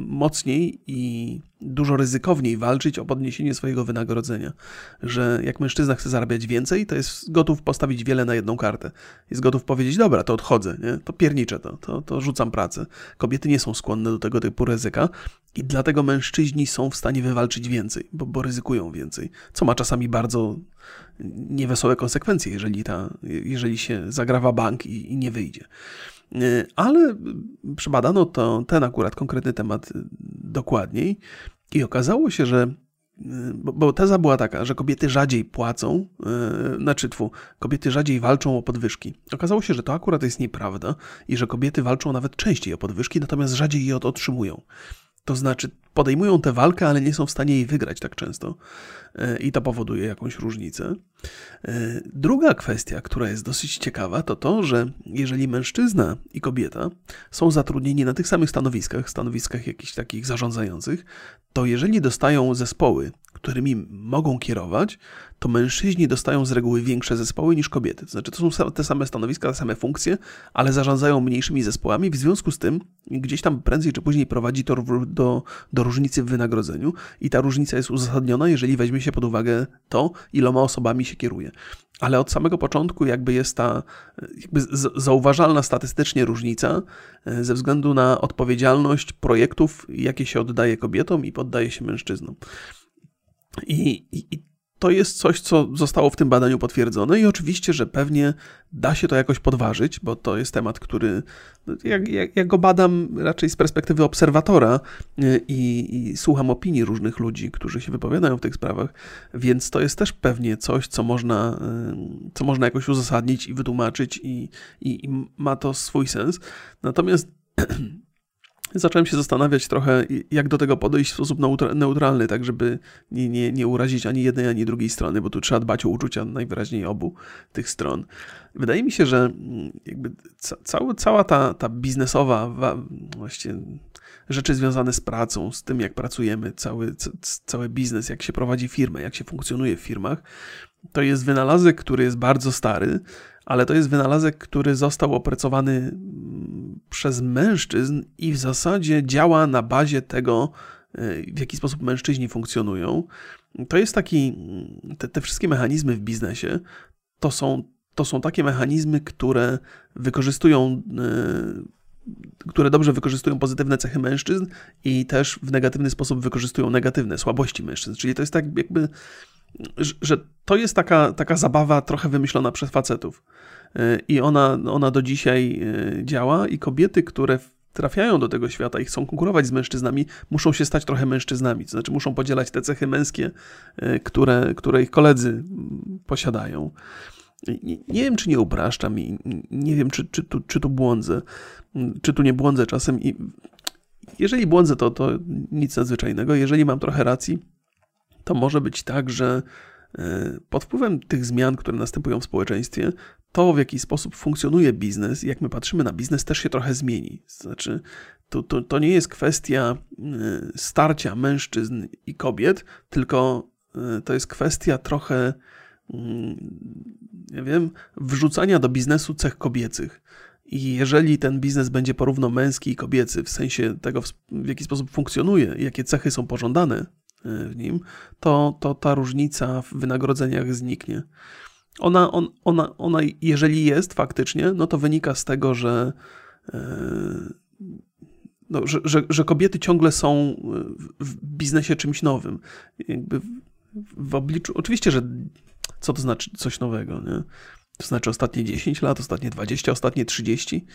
mocniej i dużo ryzykowniej walczyć o podniesienie swojego wynagrodzenia. Że jak mężczyzna chce zarabiać więcej, to jest gotów postawić wiele na jedną kartę. Jest gotów powiedzieć, dobra, to odchodzę, nie? to pierniczę to, to, to rzucam pracę. Kobiety nie są skłonne do tego typu ryzyka i dlatego mężczyźni są w stanie wywalczyć więcej, bo, bo ryzykują więcej, co ma czasami bardzo niewesołe konsekwencje, jeżeli, ta, jeżeli się zagrawa bank i, i nie wyjdzie. E, ale przebadano to, ten akurat konkretny temat dokładniej i okazało się, że e, bo, bo teza była taka, że kobiety rzadziej płacą, yy, znaczy tfu, kobiety rzadziej walczą o podwyżki. Okazało się, że to akurat jest nieprawda i że kobiety walczą nawet częściej o podwyżki, natomiast rzadziej je otrzymują. To znaczy, podejmują tę walkę, ale nie są w stanie jej wygrać tak często. E, I to powoduje jakąś różnicę. E, druga kwestia, która jest dosyć ciekawa, to to, że jeżeli mężczyzna i kobieta są zatrudnieni na tych samych stanowiskach, stanowiskach jakichś takich zarządzających, to jeżeli dostają zespoły, którymi mogą kierować, to mężczyźni dostają z reguły większe zespoły niż kobiety. To znaczy, to są te same stanowiska, te same funkcje, ale zarządzają mniejszymi zespołami. W związku z tym, gdzieś tam prędzej czy później prowadzi to do, do różnicy w wynagrodzeniu, i ta różnica jest uzasadniona, jeżeli weźmie się pod uwagę to, iloma osobami się kieruje. Ale od samego początku jakby jest ta jakby zauważalna statystycznie różnica e, ze względu na odpowiedzialność projektów, jakie się oddaje kobietom i poddaje się mężczyznom. I, i, to jest coś, co zostało w tym badaniu potwierdzone, i oczywiście, że pewnie da się to jakoś podważyć, bo to jest temat, który jak, jak, jak go badam raczej z perspektywy obserwatora y, i, i, słucham opinii różnych ludzi, którzy się wypowiadają w tych sprawach, więc to jest też pewnie coś, co można, y, co można jakoś uzasadnić i wytłumaczyć, i, i, i ma to swój sens. Natomiast zacząłem się zastanawiać trochę, jak do tego podejść w sposób neutralny, tak żeby nie, nie, nie urazić ani jednej, ani drugiej strony, bo tu trzeba dbać o uczucia najwyraźniej obu tych stron. Wydaje mi się, że mm, jakby ca cała, cała ta, ta biznesowa właściwie rzeczy związane z pracą, z tym jak pracujemy, cały, cały biznes, jak się prowadzi firmę, jak się funkcjonuje w firmach, to jest wynalazek, który jest bardzo stary, ale to jest wynalazek, który został opracowany mm, przez mężczyzn i w zasadzie działa na bazie tego, y, w jaki sposób mężczyźni funkcjonują. To jest taki, mm, te, te wszystkie mechanizmy w biznesie to są, to są takie mechanizmy, które wykorzystują y, które dobrze wykorzystują pozytywne cechy mężczyzn i też w negatywny sposób wykorzystują negatywne słabości mężczyzn. Czyli to jest tak jakby że to jest taka, taka zabawa trochę wymyślona przez facetów. Y, I ona, ona do dzisiaj y, działa, i kobiety, które trafiają do tego świata i chcą konkurować z mężczyznami, muszą się stać trochę mężczyznami. To znaczy, muszą podzielać te cechy męskie, y, które, które ich koledzy posiadają. Nie, nie wiem, czy nie upraszczam i nie wiem, czy, czy, tu, czy tu błądzę, mm, czy tu nie błądzę czasem. I jeżeli błądzę, to, to nic nadzwyczajnego. Jeżeli mam trochę racji, to może być tak, że e, pod wpływem tych zmian, które następują w społeczeństwie, to w jaki sposób funkcjonuje biznes, jak my patrzymy na biznes, też się trochę zmieni. Znaczy, to, to, to nie jest kwestia e, starcia mężczyzn i kobiet, tylko e, to jest kwestia trochę, mm, nie wiem, wrzucania do biznesu cech kobiecych. I jeżeli ten biznes będzie porówno męski i kobiecy, w sensie tego, w jaki sposób funkcjonuje, jakie cechy są pożądane w nim, to, to ta różnica w wynagrodzeniach zniknie. Ona, on, ona, ona, jeżeli jest faktycznie, no to wynika z tego, że, e, no, że, że, że kobiety ciągle są w biznesie czymś nowym. Jakby w obliczu. Oczywiście, że co to znaczy coś nowego, nie? To znaczy ostatnie 10 lat, ostatnie 20, ostatnie 30.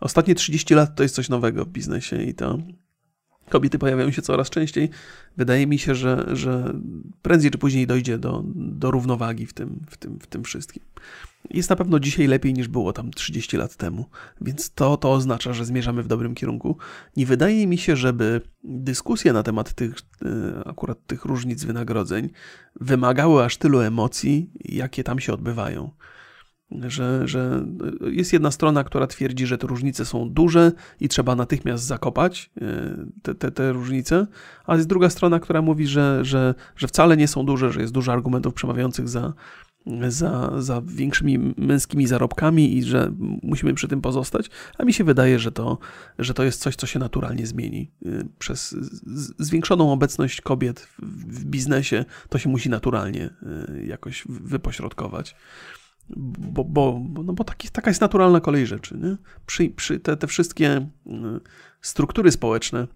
Ostatnie 30 lat to jest coś nowego w biznesie i to kobiety pojawiają się coraz częściej. Wydaje mi się, że, że prędzej czy później dojdzie do, do równowagi w tym, w, tym, w tym wszystkim. Jest na pewno dzisiaj lepiej niż było tam 30 lat temu, więc to, to oznacza, że zmierzamy w dobrym kierunku. Nie wydaje mi się, żeby dyskusje na temat tych, e, akurat tych różnic wynagrodzeń wymagały aż tylu emocji, jakie tam się odbywają że, że jest jedna strona, która twierdzi, że te różnice są duże i trzeba natychmiast zakopać e, te, te, te różnice, a jest druga strona, która mówi, że, że, że wcale nie są duże, że jest dużo argumentów przemawiających za, za, za większymi męskimi zarobkami i że musimy przy tym pozostać, a mi się wydaje, że to, że to jest coś, co się naturalnie zmieni. E, przez zwiększoną obecność kobiet w, biznesie to się musi naturalnie e, jakoś wypośrodkować. Bo, bo, no bo taki, taka jest naturalna kolej rzeczy. Nie? Przy, przy te, te wszystkie y, struktury społeczne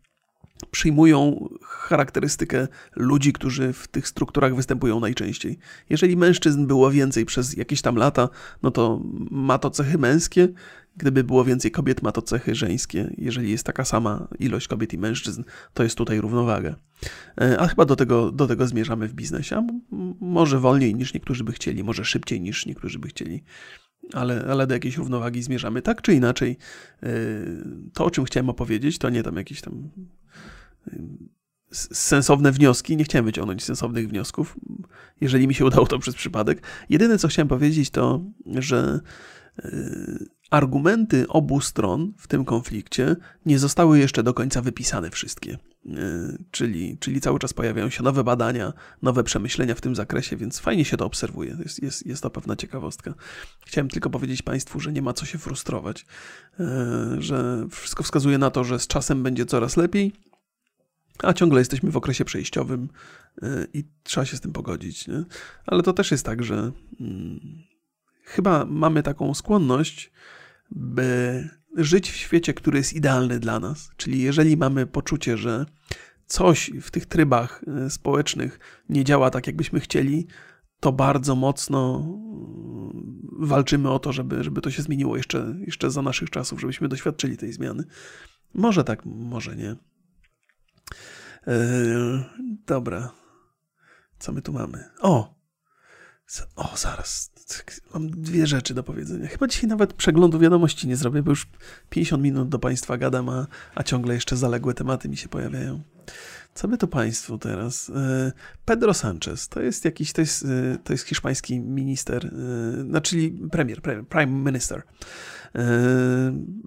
przyjmują charakterystykę ludzi, którzy w tych strukturach występują najczęściej. Jeżeli mężczyzn było więcej przez jakieś tam lata, no to ma to cechy męskie. Gdyby było więcej kobiet, ma to cechy żeńskie. Jeżeli jest taka sama ilość kobiet i mężczyzn, to jest tutaj równowaga. E, a chyba do tego, do tego zmierzamy w biznesie. Może wolniej niż niektórzy by chcieli, może szybciej niż niektórzy by chcieli ale, ale do jakiejś równowagi zmierzamy. Tak czy inaczej, e, to o czym chciałem opowiedzieć, to nie tam jakiś tam sensowne wnioski. Nie chciałem wyciągnąć sensownych wniosków, jeżeli mi się udało to przez przypadek. Jedyne, co chciałem powiedzieć, to, że y, argumenty obu stron w tym konflikcie nie zostały jeszcze do końca wypisane wszystkie. Y, czyli, czyli cały czas pojawiają się nowe badania, nowe przemyślenia w tym zakresie, więc fajnie się to obserwuje. Jest, jest, jest to pewna ciekawostka. Chciałem tylko powiedzieć Państwu, że nie ma co się frustrować, y, że wszystko wskazuje na to, że z czasem będzie coraz lepiej, a ciągle jesteśmy w okresie przejściowym i trzeba się z tym pogodzić. Nie? Ale to też jest tak, że. Hmm, chyba mamy taką skłonność, by żyć w świecie, który jest idealny dla nas. Czyli jeżeli mamy poczucie, że coś w tych trybach e, społecznych nie działa tak, jakbyśmy chcieli, to bardzo mocno mm, walczymy o to, żeby, żeby to się zmieniło jeszcze, jeszcze za naszych czasów, żebyśmy doświadczyli tej zmiany. Może tak, może nie. Eee, dobra. Co my tu mamy? O! O, zaraz. Mam dwie rzeczy do powiedzenia. Chyba dzisiaj nawet przeglądu wiadomości nie zrobię, bo już 50 minut do Państwa gadam, a, a ciągle jeszcze zaległe tematy mi się pojawiają. Co by to Państwu teraz? E, Pedro Sanchez to jest jakiś, to jest, e, to jest hiszpański minister, znaczy premier, premier, prime minister.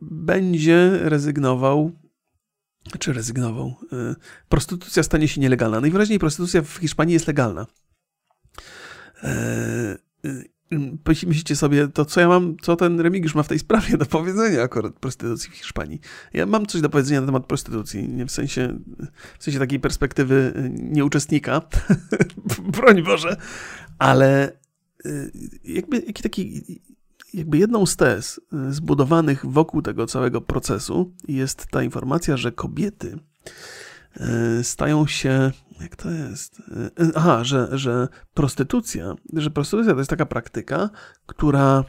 Będzie rezygnował czy rezygnował. Prostytucja stanie się nielegalna. Najwyraźniej prostytucja w Hiszpanii jest legalna. Myślicie sobie, to co ja mam, co ten Remigiusz ma w tej sprawie do powiedzenia akurat prostytucji w Hiszpanii. Ja mam coś do powiedzenia na temat prostytucji, w sensie, w sensie takiej perspektywy y, nieuczestnika, broń Boże, ale y, jakby jaki taki, jakby jedną z tez y, zbudowanych wokół tego całego procesu jest ta informacja, że kobiety stają się jak to jest? E, aha, że, że prostytucja, że prostytucja to jest taka praktyka, która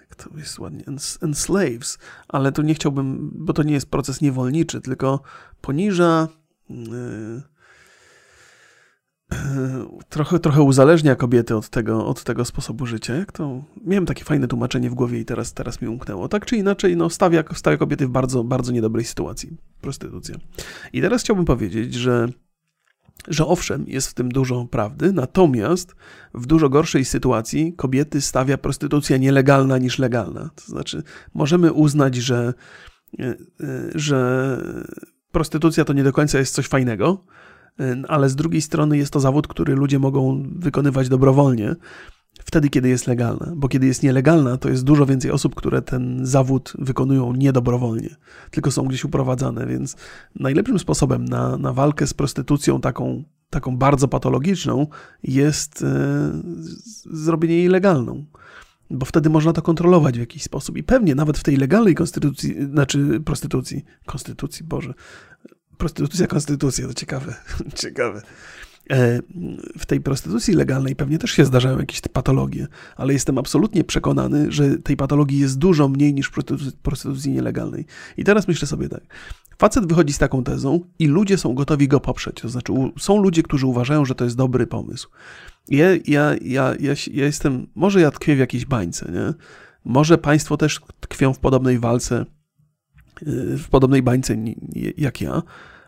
jak to jest ładnie, enslaves, ale tu nie chciałbym, bo to nie jest proces niewolniczy, tylko poniża trochę, trochę uzależnia kobiety od tego, od tego sposobu życia. Jak to? Miałem takie fajne tłumaczenie w głowie i teraz, teraz mi umknęło. Tak czy inaczej, no, stawia, stawia kobiety w bardzo, bardzo niedobrej sytuacji. Prostytucja. I teraz chciałbym powiedzieć, że że owszem, jest w tym dużo prawdy, natomiast w dużo gorszej sytuacji kobiety stawia prostytucja nielegalna niż legalna. To znaczy, możemy uznać, że, e, e, że prostytucja to nie do końca jest coś fajnego, ale z drugiej strony jest to zawód, który ludzie mogą wykonywać dobrowolnie, wtedy, kiedy jest legalna. Bo kiedy jest nielegalna, to jest dużo więcej osób, które ten zawód wykonują niedobrowolnie, tylko są gdzieś uprowadzane, więc najlepszym sposobem na, na walkę z prostytucją taką, taką bardzo patologiczną jest e, zrobienie jej legalną bo wtedy można to kontrolować w jakiś sposób. I pewnie nawet w tej legalnej konstytucji, znaczy prostytucji, konstytucji, Boże, Prostytucja, konstytucja, to ciekawe, ciekawe. E, w tej prostytucji legalnej pewnie też się zdarzają jakieś patologie, ale jestem absolutnie przekonany, że tej patologii jest dużo mniej niż w prostytucji nielegalnej. I teraz myślę sobie tak. Facet wychodzi z taką tezą i ludzie są gotowi go poprzeć. To znaczy, są ludzie, którzy uważają, że to jest dobry pomysł. Ja, ja, ja, ja, ja jestem, może ja tkwię w jakiejś bańce, nie? Może państwo też tkwią w podobnej walce w podobnej bańce jak ja,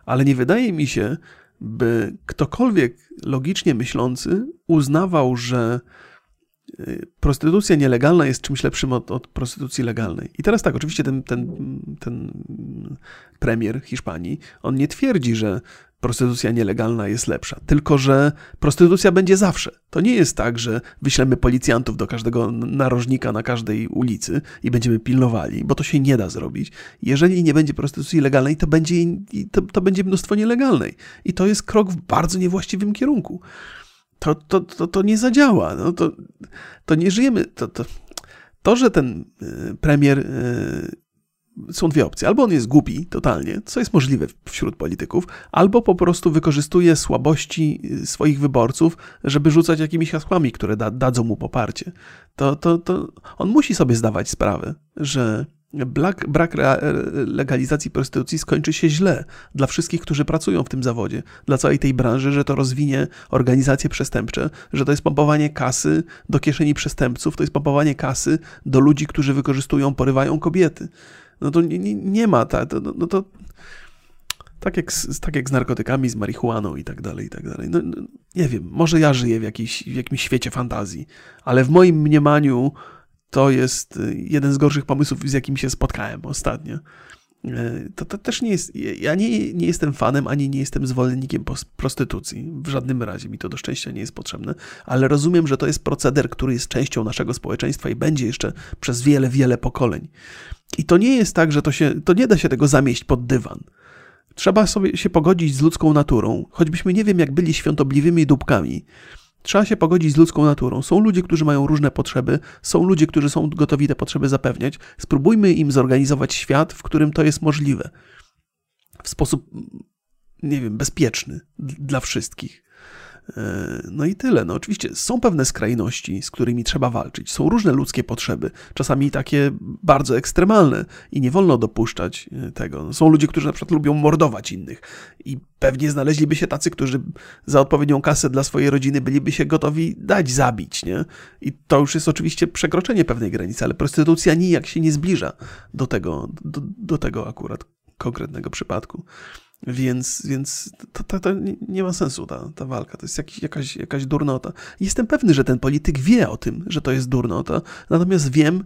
ale nie wydaje mi się, by ktokolwiek logicznie myślący uznawał, że y, prostytucja nielegalna jest czymś lepszym od, od, prostytucji legalnej. I teraz tak, oczywiście ten, ten, ten premier Hiszpanii, on nie twierdzi, że prostytucja nielegalna jest lepsza. Tylko, że prostytucja będzie zawsze. To nie jest tak, że wyślemy policjantów do każdego narożnika na każdej ulicy i będziemy pilnowali, bo to się nie da zrobić. Jeżeli nie będzie prostytucji legalnej, to będzie, to, to będzie mnóstwo nielegalnej. I to jest krok w bardzo niewłaściwym kierunku. To, to, to, to nie zadziała. No to, to nie żyjemy. To, to, to, że ten y, premier y, są dwie opcje. Albo on jest głupi totalnie, co jest możliwe wśród polityków, albo po prostu wykorzystuje słabości y, swoich wyborców, żeby rzucać jakimiś hasłami, które da, dadzą mu poparcie. To, to, to on musi sobie zdawać sprawę, że brak, brak legalizacji prostytucji skończy się źle dla wszystkich, którzy pracują w tym zawodzie, dla całej tej branży, że to rozwinie organizacje przestępcze, że to jest pompowanie kasy do kieszeni przestępców, to jest pompowanie kasy do ludzi, którzy wykorzystują, porywają kobiety no to nie, nie, ma, tak, to, no to Tak jak, z, tak jak z narkotykami, z marihuaną i tak dalej, i tak dalej. No, no, nie wiem, może ja żyję w, jakiejś, w jakimś świecie fantazji, ale w moim mniemaniu to jest y, jeden z gorszych pomysłów, z jakim się spotkałem ostatnio. E, to, to też nie jest. Ja nie, nie jestem fanem, ani nie jestem zwolennikiem prostytucji. W żadnym razie mi to do szczęścia nie jest potrzebne, ale rozumiem, że to jest proceder, który jest częścią naszego społeczeństwa i będzie jeszcze przez wiele, wiele pokoleń. I to nie jest tak, że to się. To nie da się tego zamieść pod dywan. Trzeba sobie się pogodzić z ludzką naturą, choćbyśmy nie wiem, jak byli świątobliwymi dupkami Trzeba się pogodzić z ludzką naturą. Są ludzie, którzy mają różne potrzeby, są ludzie, którzy są gotowi te potrzeby zapewniać. Spróbujmy im zorganizować świat, w którym to jest możliwe. W sposób, nie wiem, bezpieczny dla wszystkich. E, no i tyle. No oczywiście są pewne skrajności, z którymi trzeba walczyć. Są różne ludzkie potrzeby, czasami takie bardzo ekstremalne i nie wolno dopuszczać e, tego. Są ludzie, którzy na przykład lubią mordować innych i pewnie znaleźliby się tacy, którzy za odpowiednią kasę dla swojej rodziny byliby się gotowi dać zabić, nie? I to już jest oczywiście przekroczenie pewnej granicy, ale prostytucja nijak się nie zbliża do tego, do, do tego akurat konkretnego przypadku. Więc, więc to, to, to, nie ma sensu ta, ta walka. To jest jakaś, jakaś durnota. Jestem pewny, że ten polityk wie o tym, że to jest durnota, natomiast wiem,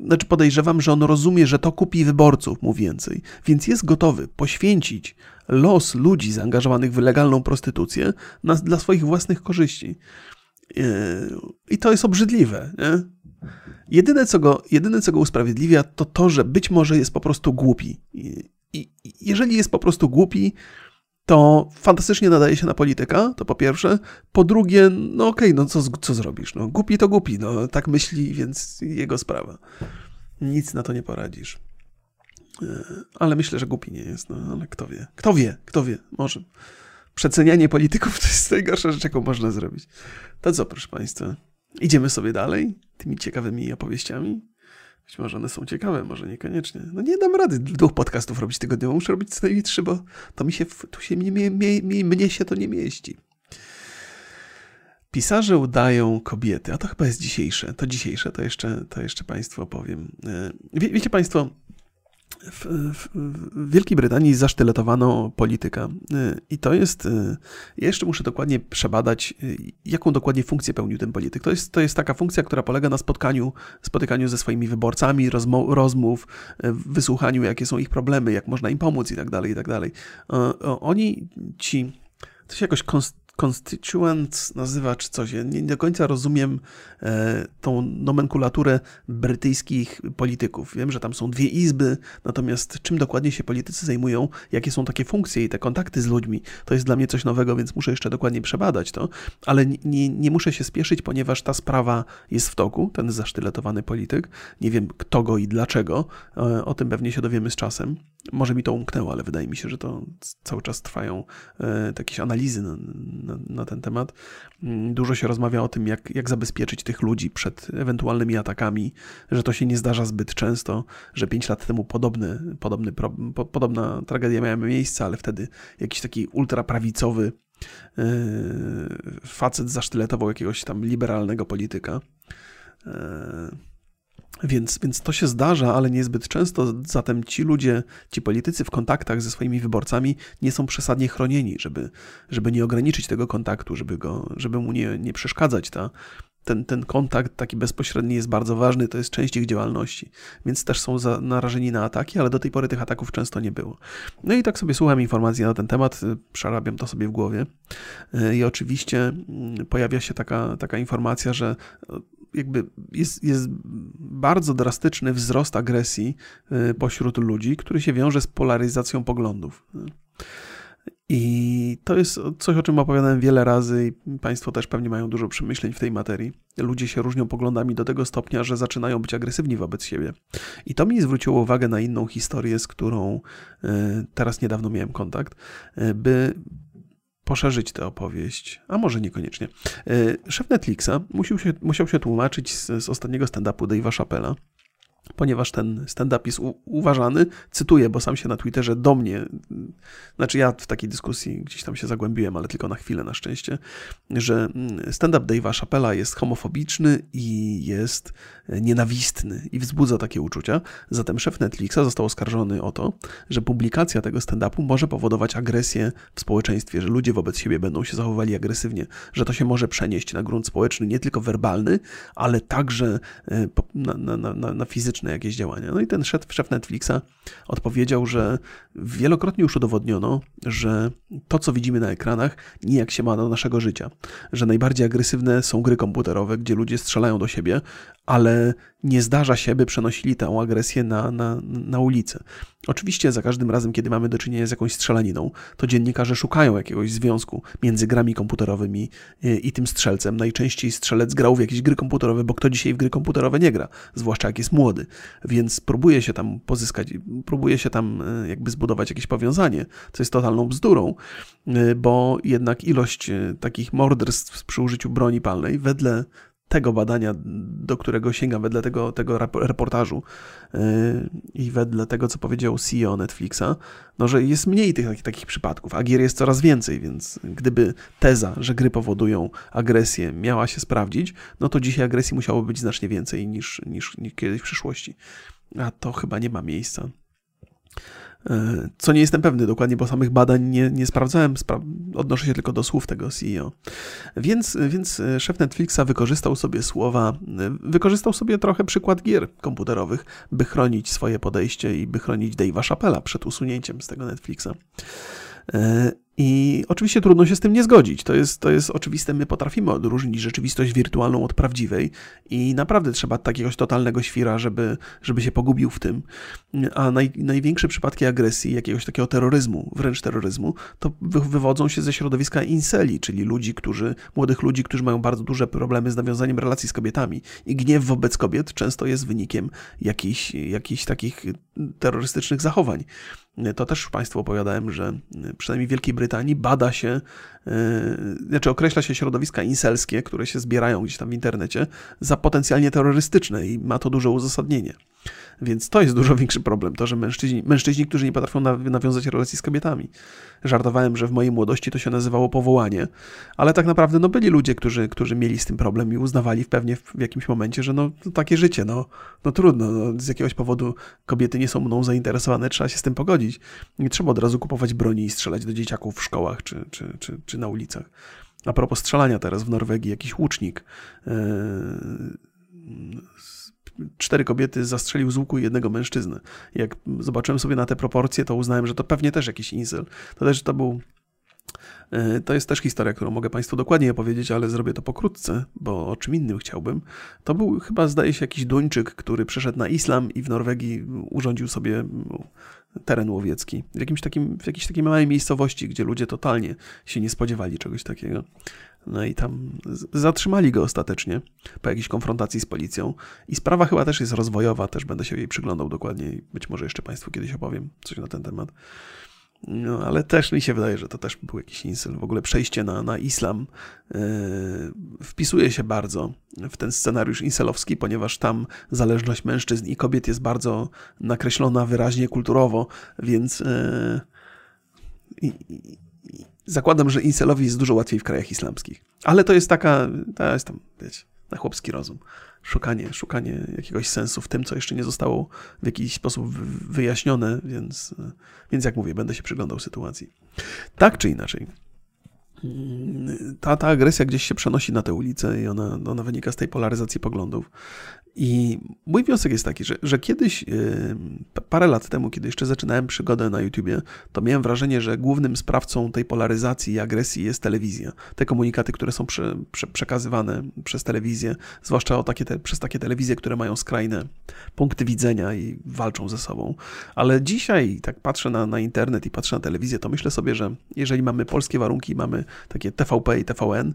znaczy podejrzewam, że on rozumie, że to kupi wyborców mu więcej, więc jest gotowy poświęcić los ludzi zaangażowanych w legalną prostytucję na, dla swoich własnych korzyści. Yy, I to jest obrzydliwe. Nie? Jedyne, co go, jedyne, co go usprawiedliwia, to to, że być może jest po prostu głupi. Jeżeli jest po prostu głupi, to fantastycznie nadaje się na polityka, to po pierwsze. Po drugie, no okej, okay, no co, co zrobisz? No, głupi to głupi, no tak myśli, więc jego sprawa. Nic na to nie poradzisz. E, ale myślę, że głupi nie jest, no ale kto wie? Kto wie? Kto wie? Może. Przecenianie polityków to jest najgorsza rzecz, jaką można zrobić. To co, proszę Państwa? Idziemy sobie dalej tymi ciekawymi opowieściami. Być może one są ciekawe, może niekoniecznie. No nie dam rady dwóch podcastów robić tygodniowo. Muszę robić co najmniej trzy, bo to mi się, tu się, mnie, mnie, mnie się to nie mieści. Pisarze udają kobiety, a to chyba jest dzisiejsze. To dzisiejsze, to jeszcze, to jeszcze Państwu opowiem. E, wie, wiecie Państwo, w, w, w, Wielkiej Brytanii zasztyletowano polityka y, i to jest, y, ja jeszcze muszę dokładnie przebadać, y, jaką dokładnie funkcję pełnił ten polityk. To jest, to jest taka funkcja, która polega na spotkaniu, spotykaniu ze swoimi wyborcami, rozmo, rozmów, wysłuchaniu, jakie są ich problemy, jak można im pomóc i tak dalej, i tak dalej. Oni, ci, to się jakoś konst constituent nazywa czy coś. Nie do końca rozumiem e, tą nomenklaturę brytyjskich polityków. Wiem, że tam są dwie izby, natomiast czym dokładnie się politycy zajmują, jakie są takie funkcje i te kontakty z ludźmi, to jest dla mnie coś nowego, więc muszę jeszcze dokładnie przebadać to, ale nie, nie muszę się spieszyć, ponieważ ta sprawa jest w toku, ten zasztyletowany polityk. Nie wiem kto go i dlaczego, e, o tym pewnie się dowiemy z czasem. Może mi to umknęło, ale wydaje mi się, że to cały czas trwają e, jakieś analizy na, na, ten temat. Mm, dużo się rozmawia o tym, jak, jak zabezpieczyć tych ludzi przed ewentualnymi atakami, że to się nie zdarza zbyt często, że pięć lat temu podobny, podobny, po, podobna tragedia miała miejsce, ale wtedy jakiś taki ultraprawicowy e, facet zasztyletował jakiegoś tam liberalnego polityka. E, więc, więc to się zdarza, ale niezbyt często. Zatem ci ludzie, ci politycy w kontaktach ze swoimi wyborcami nie są przesadnie chronieni, żeby, żeby nie ograniczyć tego kontaktu, żeby, go, żeby mu nie, nie przeszkadzać. Ta, ten, ten kontakt taki bezpośredni jest bardzo ważny, to jest część ich działalności, więc też są za, narażeni na ataki, ale do tej pory tych ataków często nie było. No i tak sobie słucham informacji na ten temat, przerabiam to sobie w głowie i oczywiście mm, pojawia się taka, taka informacja, że jakby jest, jest bardzo drastyczny wzrost agresji y, pośród ludzi, który się wiąże z polaryzacją poglądów. I to jest coś, o czym opowiadałem wiele razy, i Państwo też pewnie mają dużo przemyśleń w tej materii. Ludzie się różnią poglądami do tego stopnia, że zaczynają być agresywni wobec siebie. I to mi zwróciło uwagę na inną historię, z którą y, teraz niedawno miałem kontakt, y, by poszerzyć tę opowieść, a może niekoniecznie. E, szef Netflixa musiał się, musiał się tłumaczyć z, z ostatniego stand-upu Dave'a Chappella, ponieważ ten stand-up jest uważany, cytuję, bo sam się na Twitterze do mnie, znaczy ja w takiej dyskusji gdzieś tam się zagłębiłem, ale tylko na chwilę na szczęście, że mm, stand-up Dave'a Chappella jest homofobiczny i jest nienawistny i wzbudza takie uczucia. Zatem szef Netflixa został oskarżony o to, że publikacja tego stand-upu może powodować agresję w społeczeństwie, że ludzie wobec siebie będą się zachowywali agresywnie, że to się może przenieść na grunt społeczny, nie tylko werbalny, ale także e, na, na, na, na fizyczny jakieś działania. No i ten szef, szef Netflixa odpowiedział, że wielokrotnie już udowodniono, że to, co widzimy na ekranach, nijak się ma do naszego życia. Że najbardziej agresywne są gry komputerowe, gdzie ludzie strzelają do siebie, ale nie zdarza się, by przenosili tę agresję na, na, na ulicę. Oczywiście za każdym razem, kiedy mamy do czynienia z jakąś strzelaniną, to dziennikarze szukają jakiegoś związku między grami komputerowymi i, i tym strzelcem. Najczęściej strzelec grał w jakieś gry komputerowe, bo kto dzisiaj w gry komputerowe nie gra, zwłaszcza jak jest młody. Więc próbuje się tam pozyskać, próbuje się tam e, jakby zbudować jakieś powiązanie, co jest totalną bzdurą, e, bo jednak ilość takich morderstw przy użyciu broni palnej wedle tego badania, do którego sięgam, wedle tego, tego reportażu yy, i wedle tego, co powiedział CEO Netflixa, no, że jest mniej tych takich przypadków, a gier jest coraz więcej, więc gdyby teza, że gry powodują agresję, miała się sprawdzić, no to dzisiaj agresji musiało być znacznie więcej niż, niż, niż kiedyś w przyszłości. A to chyba nie ma miejsca. E, co nie jestem pewny dokładnie, bo samych badań nie, nie sprawdzałem, spra odnoszę się tylko do słów tego CEO. Więc, więc szef Netflixa wykorzystał sobie słowa, wykorzystał sobie trochę przykład gier komputerowych, by chronić swoje podejście i by chronić Dave'a Chappella przed usunięciem z tego Netflixa. I oczywiście trudno się z tym nie zgodzić. To jest, to jest oczywiste, my potrafimy odróżnić rzeczywistość wirtualną od prawdziwej i naprawdę trzeba takiegoś totalnego świra, żeby, żeby się pogubił w tym. A naj, największe przypadki agresji, jakiegoś takiego terroryzmu, wręcz terroryzmu, to wy, wywodzą się ze środowiska inceli, czyli ludzi, którzy, młodych ludzi, którzy mają bardzo duże problemy z nawiązaniem relacji z kobietami. I gniew wobec kobiet często jest wynikiem jakichś, jakichś takich terrorystycznych zachowań. To też Państwu opowiadałem, że przynajmniej w Wielkiej Brytanii bada się, yy, znaczy określa się środowiska inselskie, które się zbierają gdzieś tam w internecie, za potencjalnie terrorystyczne i ma to duże uzasadnienie. Więc to jest dużo większy problem, to, że mężczyźni, mężczyźni którzy nie potrafią nawiązać relacji z kobietami. Żartowałem, że w mojej młodości to się nazywało powołanie, ale tak naprawdę no, byli ludzie, którzy, którzy mieli z tym problem i uznawali pewnie w, w jakimś momencie, że no, takie życie, no, no trudno, no, z jakiegoś powodu kobiety nie są mną zainteresowane, trzeba się z tym pogodzić. Nie trzeba od razu kupować broni i strzelać do dzieciaków w szkołach czy, czy, czy, czy na ulicach. A propos strzelania teraz w Norwegii, jakiś łucznik yy, cztery kobiety zastrzelił z łuku jednego mężczyznę. Jak zobaczyłem sobie na te proporcje, to uznałem, że to pewnie też jakiś incel. To też to był e, to jest też historia, którą mogę Państwu dokładniej opowiedzieć, ale zrobię to pokrótce, bo o czym innym chciałbym. To był chyba, zdaje się, jakiś Duńczyk, który przeszedł na islam i w Norwegii urządził sobie teren łowiecki. W, jakimś takim, w jakiejś takiej małej miejscowości, gdzie ludzie totalnie się nie spodziewali czegoś takiego. No i tam zatrzymali go ostatecznie po jakiejś konfrontacji z policją. I sprawa chyba też jest rozwojowa, też będę się jej przyglądał dokładniej. Być może jeszcze Państwu kiedyś opowiem coś na ten temat. No, ale też mi się wydaje, że to też był jakiś insel. W ogóle przejście na, na islam yy, wpisuje się bardzo w ten scenariusz inselowski, ponieważ tam zależność mężczyzn i kobiet jest bardzo nakreślona wyraźnie kulturowo, więc yy, zakładam, że inselowi jest dużo łatwiej w krajach islamskich. Ale to jest taka, to jest tam, wiecie, na chłopski rozum. Szukanie, szukanie jakiegoś sensu w tym, co jeszcze nie zostało w jakiś sposób wyjaśnione, więc, więc jak mówię, będę się przyglądał sytuacji. Tak czy inaczej, ta, ta agresja gdzieś się przenosi na tę ulicę i ona, ona wynika z tej polaryzacji poglądów. I mój wniosek jest taki, że, że kiedyś, yy, parę lat temu, kiedy jeszcze zaczynałem przygodę na YouTubie, to miałem wrażenie, że głównym sprawcą tej polaryzacji i agresji jest telewizja. Te komunikaty, które są prze, prze, przekazywane przez telewizję, zwłaszcza takie te, przez takie telewizje, które mają skrajne punkty widzenia i walczą ze sobą. Ale dzisiaj, tak patrzę na, na internet i patrzę na telewizję, to myślę sobie, że jeżeli mamy polskie warunki, mamy takie TVP i TVN,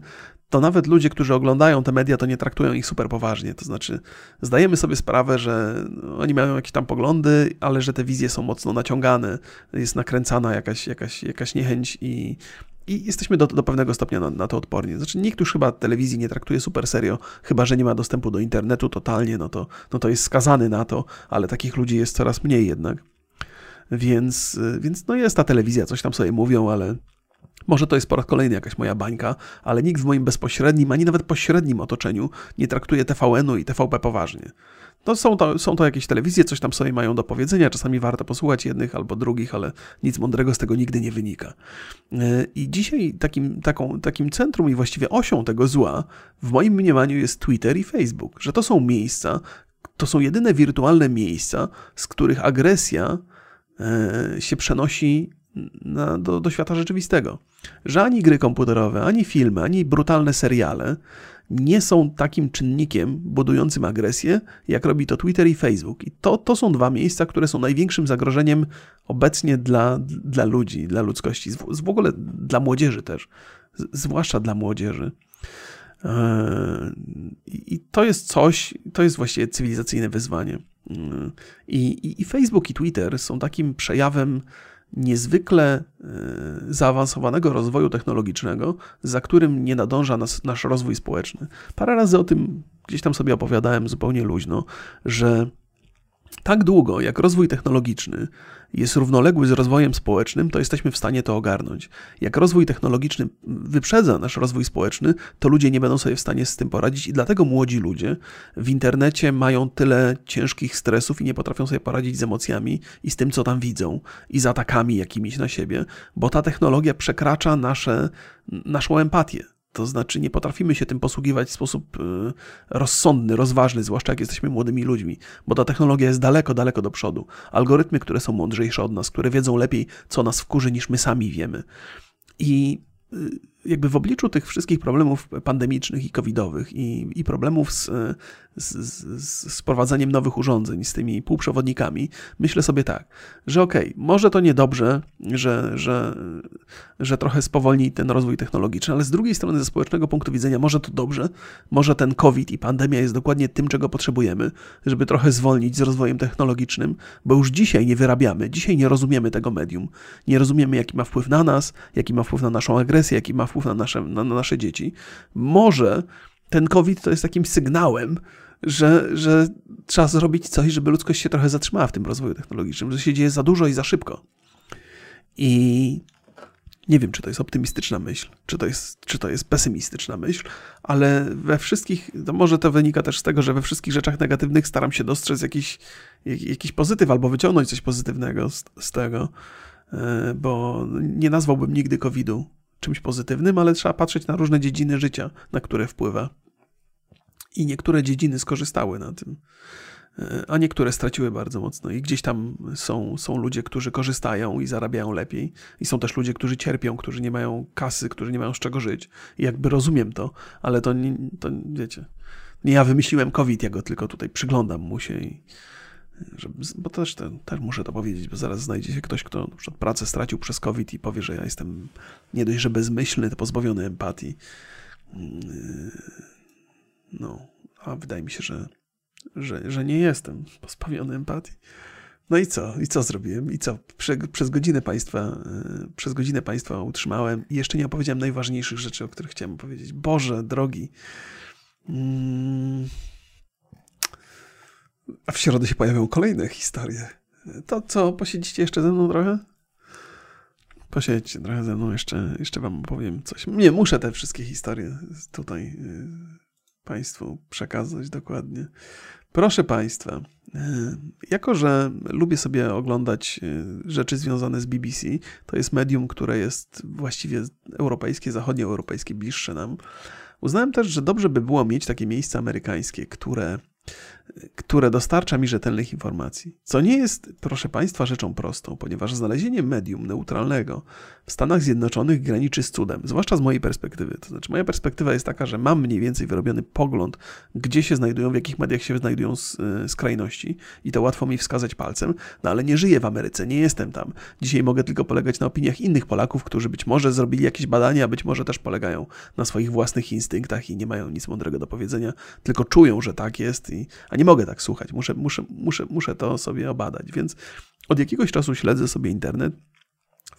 to nawet ludzie, którzy oglądają te media, to nie traktują ich super poważnie. To znaczy, zdajemy sobie sprawę, że oni mają jakieś tam poglądy, ale że te wizje są mocno naciągane, jest nakręcana jakaś, jakaś, jakaś niechęć i, I jesteśmy do, do pewnego stopnia na, na, to odporni. Znaczy, nikt już chyba telewizji nie traktuje super serio, chyba że nie ma dostępu do internetu totalnie, no to, no to jest skazany na to, ale takich ludzi jest coraz mniej jednak. Więc, więc no jest ta telewizja, coś tam sobie mówią, ale może to jest po raz kolejny jakaś moja bańka, ale nikt w moim bezpośrednim, ani nawet pośrednim otoczeniu nie traktuje TVN-u i TVP poważnie. No są, to, są to jakieś telewizje, coś tam sobie mają do powiedzenia, czasami warto posłuchać jednych albo drugich, ale nic mądrego z tego nigdy nie wynika. E, I dzisiaj takim, taką, takim centrum i właściwie osią tego zła w moim mniemaniu jest Twitter i Facebook, że to są miejsca, to są jedyne wirtualne miejsca, z których agresja e, się przenosi na, do, do świata rzeczywistego. Że ani gry komputerowe, ani filmy, ani brutalne seriale nie są takim czynnikiem budującym agresję, jak robi to Twitter i Facebook. I to, to są dwa miejsca, które są największym zagrożeniem obecnie dla, dla ludzi, dla ludzkości, w ogóle dla młodzieży też, zwłaszcza dla młodzieży. Eee, I to jest coś, to jest właściwie cywilizacyjne wyzwanie. Eee, I, i, I Facebook i Twitter są takim przejawem niezwykle e, zaawansowanego rozwoju technologicznego, za którym nie nadąża nas, nasz rozwój społeczny. Parę razy o tym gdzieś tam sobie opowiadałem zupełnie luźno, że tak długo jak rozwój technologiczny jest równoległy z rozwojem społecznym, to jesteśmy w stanie to ogarnąć. Jak rozwój technologiczny wyprzedza nasz rozwój społeczny, to ludzie nie będą sobie w stanie z tym poradzić i dlatego młodzi ludzie w internecie mają tyle ciężkich stresów i nie potrafią sobie poradzić z emocjami i z tym, co tam widzą i z atakami jakimiś na siebie, bo ta technologia przekracza nasze, naszą empatię. To znaczy, nie potrafimy się tym posługiwać w sposób y, rozsądny, rozważny, zwłaszcza jak jesteśmy młodymi ludźmi, bo ta technologia jest daleko, daleko do przodu. Algorytmy, które są mądrzejsze od nas, które wiedzą lepiej, co nas wkurzy, niż my sami wiemy. I y, jakby w obliczu tych wszystkich problemów pandemicznych i covidowych i, i problemów z, z, z, z prowadzeniem nowych urządzeń, z tymi półprzewodnikami, myślę sobie tak, że okej, okay, może to niedobrze, że, że, że trochę spowolni ten rozwój technologiczny, ale z drugiej strony ze społecznego punktu widzenia może to dobrze, może ten COVID i pandemia jest dokładnie tym, czego potrzebujemy, żeby trochę zwolnić z rozwojem technologicznym, bo już dzisiaj nie wyrabiamy, dzisiaj nie rozumiemy tego medium, nie rozumiemy jaki ma wpływ na nas, jaki ma wpływ na naszą agresję, jaki ma wpływ na nasze, na, na nasze dzieci. Może ten COVID to jest takim sygnałem, że, że trzeba zrobić coś, żeby ludzkość się trochę zatrzymała w tym rozwoju technologicznym, że się dzieje za dużo i za szybko. I nie wiem, czy to jest optymistyczna myśl, czy to jest, czy to jest pesymistyczna myśl, ale we wszystkich, to może to wynika też z tego, że we wszystkich rzeczach negatywnych staram się dostrzec jakiś, jakiś pozytyw albo wyciągnąć coś pozytywnego z, z tego, e, bo nie nazwałbym nigdy COVID-u czymś pozytywnym, ale trzeba patrzeć na różne dziedziny życia, na które wpływa. I niektóre dziedziny skorzystały na tym, e, a niektóre straciły bardzo mocno. I gdzieś tam są, są ludzie, którzy korzystają i zarabiają lepiej. I są też ludzie, którzy cierpią, którzy nie mają kasy, którzy nie mają z czego żyć. I jakby rozumiem to, ale to, nie, to wiecie, nie ja wymyśliłem COVID, ja go tylko tutaj przyglądam mu się i, bo też, też muszę to powiedzieć, bo zaraz znajdzie się ktoś, kto na pracę stracił przez COVID i powie, że ja jestem nie dość, że bezmyślny, to pozbawiony empatii. Mm, no, a wydaje mi się, że, że, że nie jestem pozbawiony empatii. No i co? I co zrobiłem? I co? Prze, przez godzinę państwa, e, przez godzinę państwa utrzymałem i jeszcze nie opowiedziałem najważniejszych rzeczy, o których chciałem powiedzieć. Boże, drogi. Hmm a w środę się pojawią kolejne historie. To co, posiedzicie jeszcze ze mną trochę? Posiedźcie trochę ze mną, jeszcze, jeszcze wam opowiem coś. Nie, muszę te wszystkie historie tutaj y, Państwu przekazać dokładnie. Proszę Państwa, y, jako że lubię sobie oglądać y, rzeczy związane z BBC, to jest medium, które jest właściwie europejskie, zachodnioeuropejskie, bliższe nam, uznałem też, że dobrze by było mieć takie miejsce amerykańskie, które które dostarcza mi rzetelnych informacji. Co nie jest, proszę Państwa, rzeczą prostą, ponieważ znalezienie medium neutralnego w Stanach Zjednoczonych graniczy z cudem, zwłaszcza z mojej perspektywy. To znaczy, moja perspektywa jest taka, że mam mniej więcej wyrobiony pogląd, gdzie się znajdują, w jakich mediach się znajdują e, skrajności i to łatwo mi wskazać palcem, no ale nie żyję w Ameryce, nie jestem tam. Dzisiaj mogę tylko polegać na opiniach innych Polaków, którzy być może zrobili jakieś badania, być może też polegają na swoich własnych instynktach i nie mają nic mądrego do powiedzenia, tylko czują, że tak jest, i, a nie mogę tak słuchać, muszę, muszę, muszę, muszę to sobie obadać. Więc od jakiegoś czasu śledzę sobie internet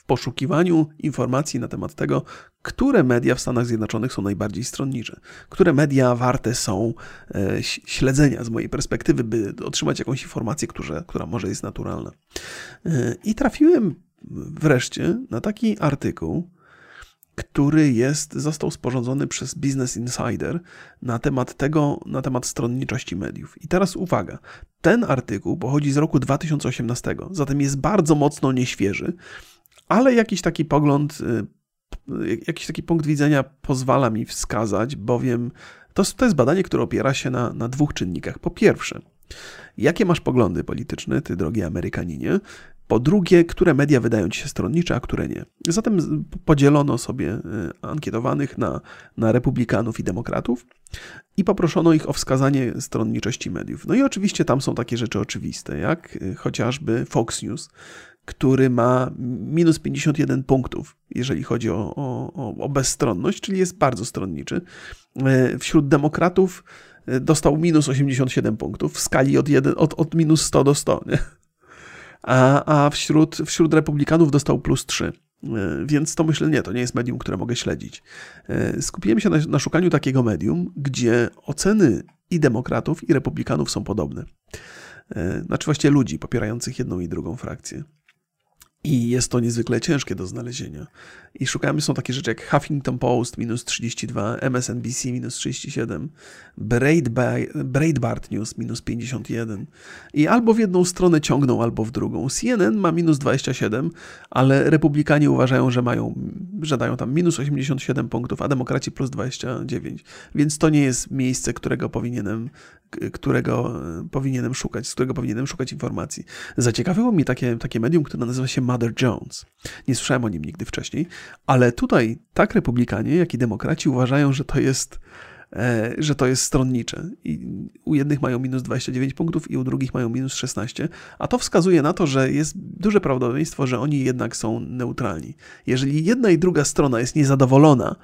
poszukiwaniu informacji na temat tego, które media w Stanach Zjednoczonych są najbardziej stronnicze, które media warte są e, śledzenia z mojej perspektywy, by otrzymać jakąś informację, która, która może jest naturalna. E, I trafiłem wreszcie na taki artykuł, który jest, został sporządzony przez Business Insider na temat tego, na temat stronniczości mediów. I teraz uwaga, ten artykuł pochodzi z roku 2018, zatem jest bardzo mocno nieświeży, ale jakiś taki pogląd, y, jakiś taki punkt widzenia pozwala mi wskazać, bowiem to, to jest badanie, które opiera się na, na dwóch czynnikach. Po pierwsze, jakie masz poglądy polityczne, ty drogi Amerykaninie? Po drugie, które media wydają ci się stronnicze, a które nie. Zatem podzielono sobie y, ankietowanych na, na republikanów i demokratów i poproszono ich o wskazanie stronniczości mediów. No i oczywiście tam są takie rzeczy oczywiste, jak y, chociażby Fox News, który ma minus 51 punktów, jeżeli chodzi o, o, o bezstronność, czyli jest bardzo stronniczy. Y, wśród demokratów dostał minus 87 punktów w skali od, 1, od, od minus 100 do 100. Nie? A, a wśród, wśród republikanów dostał plus 3. E, więc to myślę, nie, to nie jest medium, które mogę śledzić. E, skupiłem się na, na szukaniu takiego medium, gdzie oceny i demokratów, i republikanów są podobne. E, znaczy właściwie ludzi popierających jedną i drugą frakcję. I jest to niezwykle ciężkie do znalezienia. I szukamy, są takie rzeczy jak Huffington Post minus 32, MSNBC minus 37, Breitbart News minus 51. I albo w jedną stronę ciągną, albo w drugą. CNN ma minus 27, ale republikanie uważają, że mają, że dają tam minus 87 punktów, a demokraci plus 29. Więc to nie jest miejsce, którego powinienem, którego powinienem szukać, z którego powinienem szukać informacji. Zaciekawiło mnie takie, takie medium, które nazywa się Mother Jones. Nie słyszałem o nim nigdy wcześniej, ale tutaj tak republikanie, jak i demokraci uważają, że to jest E, że to jest stronnicze. I u jednych mają minus 29 punktów i u drugich mają minus 16, a to wskazuje na to, że jest duże prawdopodobieństwo, że oni jednak są neutralni. Jeżeli jedna i druga strona jest niezadowolona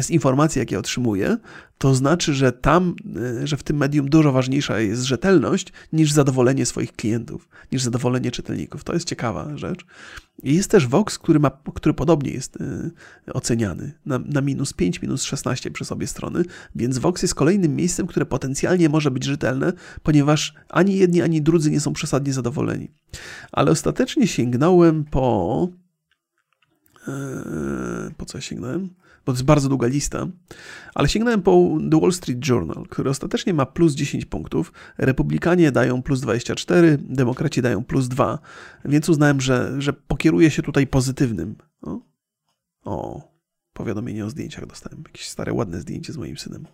z informacji, jakie otrzymuje, to znaczy, że tam, e, że w tym medium dużo ważniejsza jest rzetelność niż zadowolenie swoich klientów, niż zadowolenie czytelników. To jest ciekawa rzecz. Jest też Vox, który, ma, który podobnie jest y, oceniany na, na minus 5, minus 16 przez obie strony, więc Vox jest kolejnym miejscem, które potencjalnie może być rzetelne, ponieważ ani jedni, ani drudzy nie są przesadnie zadowoleni. Ale ostatecznie sięgnąłem po. Yy, po co sięgnąłem? Bo to jest bardzo długa lista, ale sięgnąłem po The Wall Street Journal, który ostatecznie ma plus 10 punktów, republikanie dają plus 24, demokraci dają plus 2, więc uznałem, że, że pokieruję się tutaj pozytywnym. O, o powiadomienie o zdjęciach dostałem, jakieś stare, ładne zdjęcie z moim synem.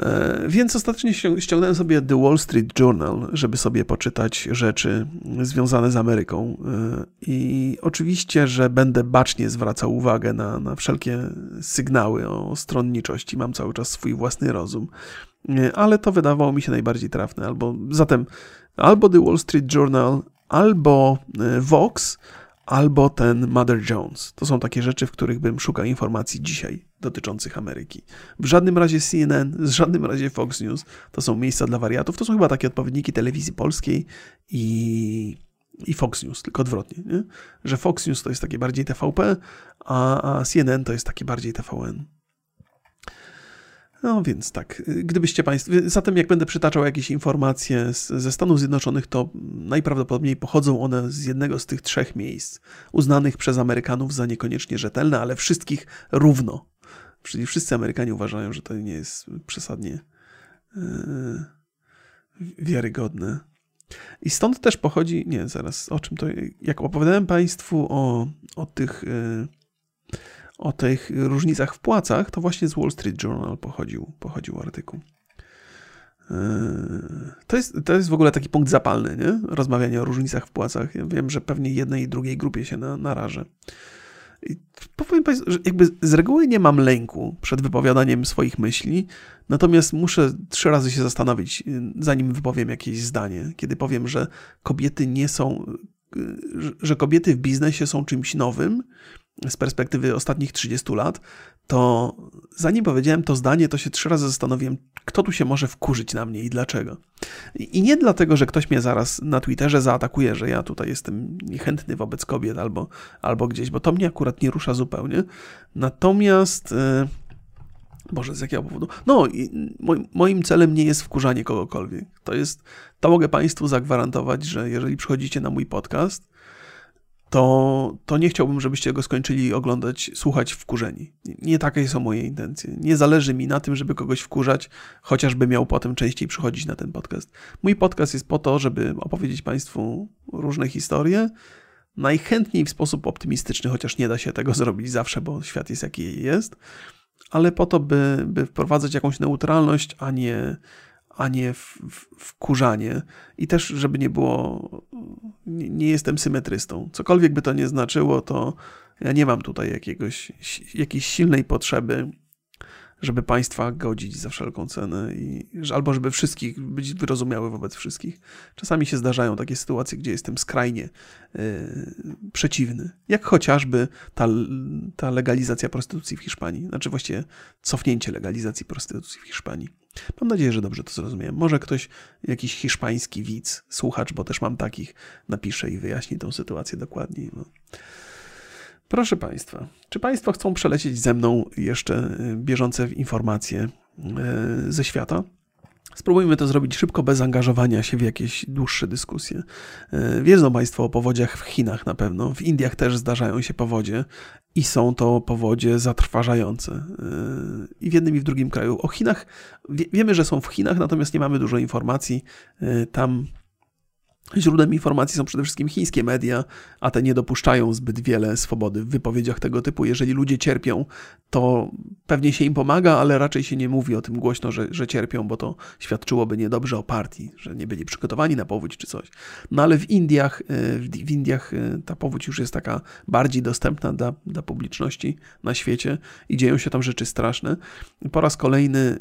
E, więc ostatecznie ściągnąłem sobie The Wall Street Journal, żeby sobie poczytać rzeczy związane z Ameryką. E, I oczywiście, że będę bacznie zwracał uwagę na, na wszelkie sygnały o stronniczości. Mam cały czas swój własny rozum, e, ale to wydawało mi się najbardziej trafne. Albo zatem albo The Wall Street Journal, albo Vox, albo ten Mother Jones. To są takie rzeczy, w których bym szukał informacji dzisiaj dotyczących Ameryki. W żadnym razie CNN, w żadnym razie Fox News. To są miejsca dla wariatów. To są chyba takie odpowiedniki telewizji polskiej i, i Fox News, tylko odwrotnie. Nie? Że Fox News to jest takie bardziej TVP, a, a CNN to jest takie bardziej TVN. No więc tak, gdybyście Państwo, zatem jak będę przytaczał jakieś informacje z, ze Stanów Zjednoczonych, to najprawdopodobniej pochodzą one z jednego z tych trzech miejsc, uznanych przez Amerykanów za niekoniecznie rzetelne, ale wszystkich równo. Czyli wszyscy Amerykanie uważają, że to nie jest przesadnie yy, wiarygodne. I stąd też pochodzi, nie, zaraz, o czym to, jak opowiadałem Państwu o, o tych... Yy, o tych różnicach w płacach, to właśnie z Wall Street Journal pochodził, pochodził artykuł. Yy, to jest, to jest w ogóle taki punkt zapalny, nie? rozmawianie o różnicach w płacach. Ja wiem, że pewnie jednej i drugiej grupie się na, narażę. Powiem Państwu, że jakby z reguły nie mam lęku przed wypowiadaniem swoich myśli, natomiast muszę trzy razy się zastanowić, zanim wypowiem jakieś zdanie. Kiedy powiem, że kobiety nie są, że kobiety w biznesie są czymś nowym, z perspektywy ostatnich 30 lat, to zanim powiedziałem to zdanie, to się trzy razy zastanowiłem, kto tu się może wkurzyć na mnie i dlaczego. I nie dlatego, że ktoś mnie zaraz na Twitterze zaatakuje, że ja tutaj jestem niechętny wobec kobiet albo, albo gdzieś, bo to mnie akurat nie rusza zupełnie. Natomiast. Yy, Boże, z jakiego powodu? No, moim celem nie jest wkurzanie kogokolwiek. To jest, to mogę Państwu zagwarantować, że jeżeli przychodzicie na mój podcast, to, to nie chciałbym, żebyście go skończyli oglądać, słuchać wkurzeni. Nie takie są moje intencje. Nie zależy mi na tym, żeby kogoś wkurzać, chociażby miał potem częściej przychodzić na ten podcast. Mój podcast jest po to, żeby opowiedzieć Państwu różne historie, najchętniej w sposób optymistyczny, chociaż nie da się tego zrobić zawsze, bo świat jest jaki jest, ale po to, by, by wprowadzać jakąś neutralność, a nie a nie w, w, wkurzanie. I też, żeby nie było, nie, nie, jestem symetrystą. Cokolwiek by to nie znaczyło, to ja nie mam tutaj jakiegoś, jakiejś silnej potrzeby żeby państwa godzić za wszelką cenę i albo żeby wszystkich być wyrozumiały wobec wszystkich. Czasami się zdarzają takie sytuacje, gdzie jestem skrajnie yy, przeciwny, jak chociażby ta, ta legalizacja prostytucji w Hiszpanii, znaczy właściwie cofnięcie legalizacji prostytucji w Hiszpanii. Mam nadzieję, że dobrze to zrozumiałem. Może ktoś, jakiś hiszpański widz, słuchacz, bo też mam takich, napisze i wyjaśni tą sytuację dokładniej. No. Proszę Państwa, czy Państwo chcą przelecieć ze mną jeszcze y, bieżące informacje y, ze świata? Spróbujmy to zrobić szybko, bez angażowania się w jakieś dłuższe dyskusje. Y, wiedzą Państwo o powodziach w Chinach na pewno. W Indiach też zdarzają się powodzie i są to powodzie zatrważające. I w jednym i w drugim kraju. O Chinach wiemy, że są w Chinach, natomiast nie mamy dużo informacji. Tam Źródłem informacji są przede wszystkim chińskie media, a te nie dopuszczają zbyt wiele swobody w wypowiedziach tego typu. Jeżeli ludzie cierpią, to pewnie się im pomaga, ale raczej się nie mówi o tym głośno, że, że cierpią, bo to świadczyłoby niedobrze o partii, że nie byli przygotowani na powódź czy coś. No ale w Indiach, e, w Indiach e, ta powódź już jest taka bardziej dostępna dla, dla publiczności na świecie i dzieją się tam rzeczy straszne. Po raz kolejny e,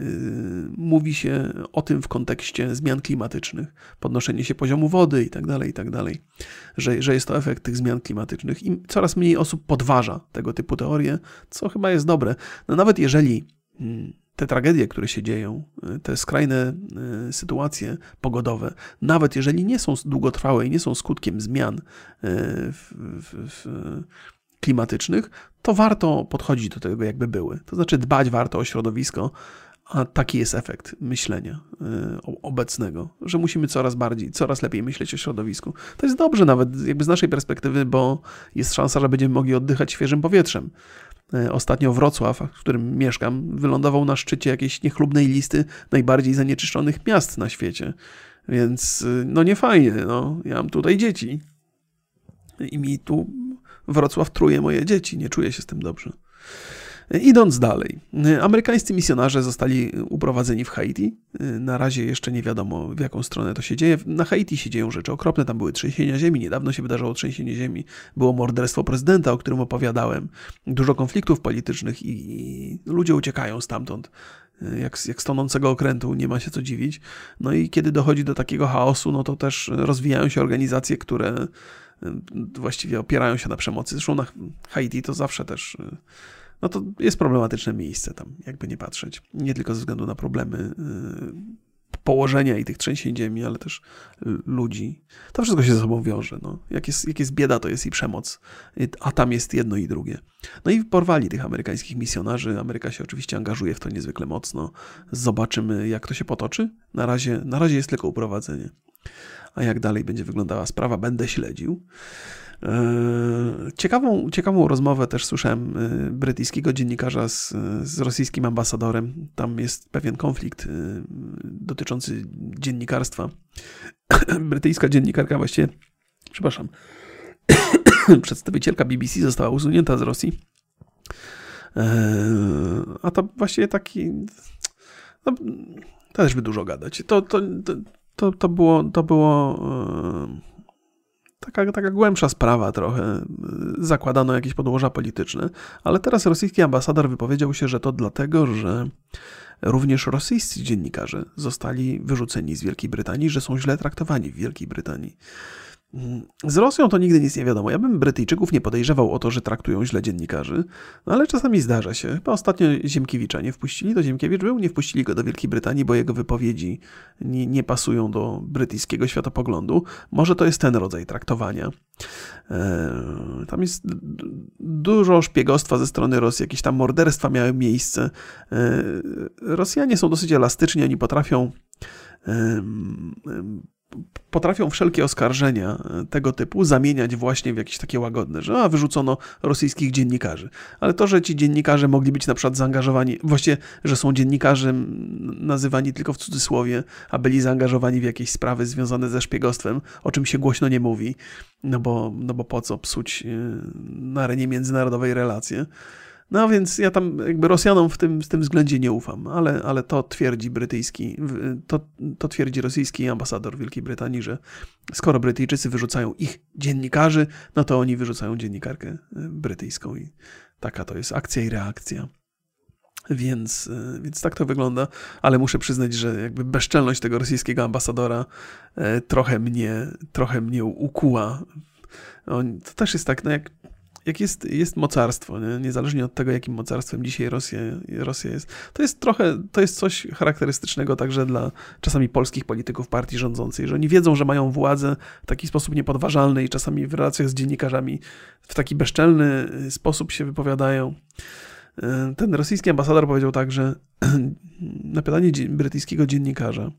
mówi się o tym w kontekście zmian klimatycznych, podnoszenie się poziomu wody, i tak dalej, i tak dalej, że, że jest to efekt tych zmian klimatycznych i coraz mniej osób podważa tego typu teorie, co chyba jest dobre. No nawet jeżeli mm, te tragedie, które się dzieją, y, te skrajne y, sytuacje pogodowe, nawet jeżeli nie są długotrwałe i nie są skutkiem zmian y, w, w, w klimatycznych, to warto podchodzić do tego, jakby były. To znaczy dbać warto o środowisko, a taki jest efekt myślenia y, obecnego, że musimy coraz bardziej, coraz lepiej myśleć o środowisku. To jest dobrze nawet jakby z naszej perspektywy, bo jest szansa, że będziemy mogli oddychać świeżym powietrzem. Y, ostatnio Wrocław, w którym mieszkam, wylądował na szczycie jakiejś niechlubnej listy najbardziej zanieczyszczonych miast na świecie. Więc y, no nie fajnie, no. Ja mam tutaj dzieci. I mi tu Wrocław truje moje dzieci. Nie czuję się z tym dobrze. Idąc dalej, amerykańscy misjonarze zostali uprowadzeni w Haiti. Na razie jeszcze nie wiadomo, w jaką stronę to się dzieje. Na Haiti się dzieją rzeczy okropne, tam były trzęsienia ziemi, niedawno się wydarzyło trzęsienie ziemi, było morderstwo prezydenta, o którym opowiadałem, dużo konfliktów politycznych i, ludzie uciekają stamtąd. Jak, jak z tonącego okrętu, nie ma się co dziwić. No i kiedy dochodzi do takiego chaosu, no to też rozwijają się organizacje, które właściwie opierają się na przemocy. Zresztą na Haiti to zawsze też no to jest problematyczne miejsce tam, jakby nie patrzeć. Nie tylko ze względu na problemy y, położenia i tych trzęsień ziemi, ale też ludzi. To wszystko się ze sobą wiąże. No. Jak, jest, jak jest bieda, to jest i przemoc, a tam jest jedno i drugie. No i porwali tych amerykańskich misjonarzy. Ameryka się oczywiście angażuje w to niezwykle mocno. Zobaczymy, jak to się potoczy. Na razie, na razie jest tylko uprowadzenie. A jak dalej będzie wyglądała sprawa, będę śledził. E, ciekawą, ciekawą rozmowę też słyszałem e, brytyjskiego dziennikarza z, z rosyjskim ambasadorem. Tam jest pewien konflikt e, dotyczący dziennikarstwa. Brytyjska dziennikarka właściwie, przepraszam, przedstawicielka BBC została usunięta z Rosji. A to właściwie taki. No, też by dużo gadać. To, to, to, to było. To było taka, taka głębsza sprawa trochę. Zakładano jakieś podłoża polityczne, ale teraz rosyjski ambasador wypowiedział się, że to dlatego, że również rosyjscy dziennikarze zostali wyrzuceni z Wielkiej Brytanii, że są źle traktowani w Wielkiej Brytanii. Z Rosją to nigdy nic nie wiadomo. Ja bym Brytyjczyków nie podejrzewał o to, że traktują źle dziennikarzy, no ale czasami zdarza się. Chyba ostatnio Ziemkiewicza nie wpuścili do Ziemkiewicz był, nie wpuścili go do Wielkiej Brytanii, bo jego wypowiedzi nie, nie pasują do brytyjskiego światopoglądu. Może to jest ten rodzaj traktowania. Eee, tam jest dużo szpiegostwa ze strony Rosji, jakieś tam morderstwa miały miejsce. Eee, Rosjanie są dosyć elastyczni, oni potrafią potrafią wszelkie oskarżenia e, tego typu zamieniać właśnie w jakieś takie łagodne, że a, wyrzucono rosyjskich dziennikarzy. Ale to, że ci dziennikarze mogli być na przykład zaangażowani, właściwie, że są dziennikarzy nazywani tylko w cudzysłowie, a byli zaangażowani w jakieś sprawy związane ze szpiegostwem, o czym się głośno nie mówi, no bo, no bo po co psuć e, na arenie międzynarodowej relacje. No więc ja tam jakby Rosjanom w tym, w tym względzie nie ufam, ale, ale to twierdzi brytyjski, to, to twierdzi rosyjski ambasador Wielkiej Brytanii, że skoro Brytyjczycy wyrzucają ich dziennikarzy, no to oni wyrzucają dziennikarkę e, brytyjską i taka to jest akcja i reakcja. Więc, e, więc tak to wygląda, ale muszę przyznać, że jakby bezczelność tego rosyjskiego ambasadora e, trochę mnie, trochę mnie ukuła. To też jest tak, no jak jak jest, jest mocarstwo, nie? niezależnie od tego, jakim mocarstwem dzisiaj Rosja, Rosja jest, to jest trochę, to jest coś charakterystycznego także dla czasami polskich polityków partii rządzącej, że oni wiedzą, że mają władzę w taki sposób niepodważalny i czasami w relacjach z dziennikarzami w taki bezczelny sposób się wypowiadają. Ten rosyjski ambasador powiedział tak, że na pytanie brytyjskiego dziennikarza,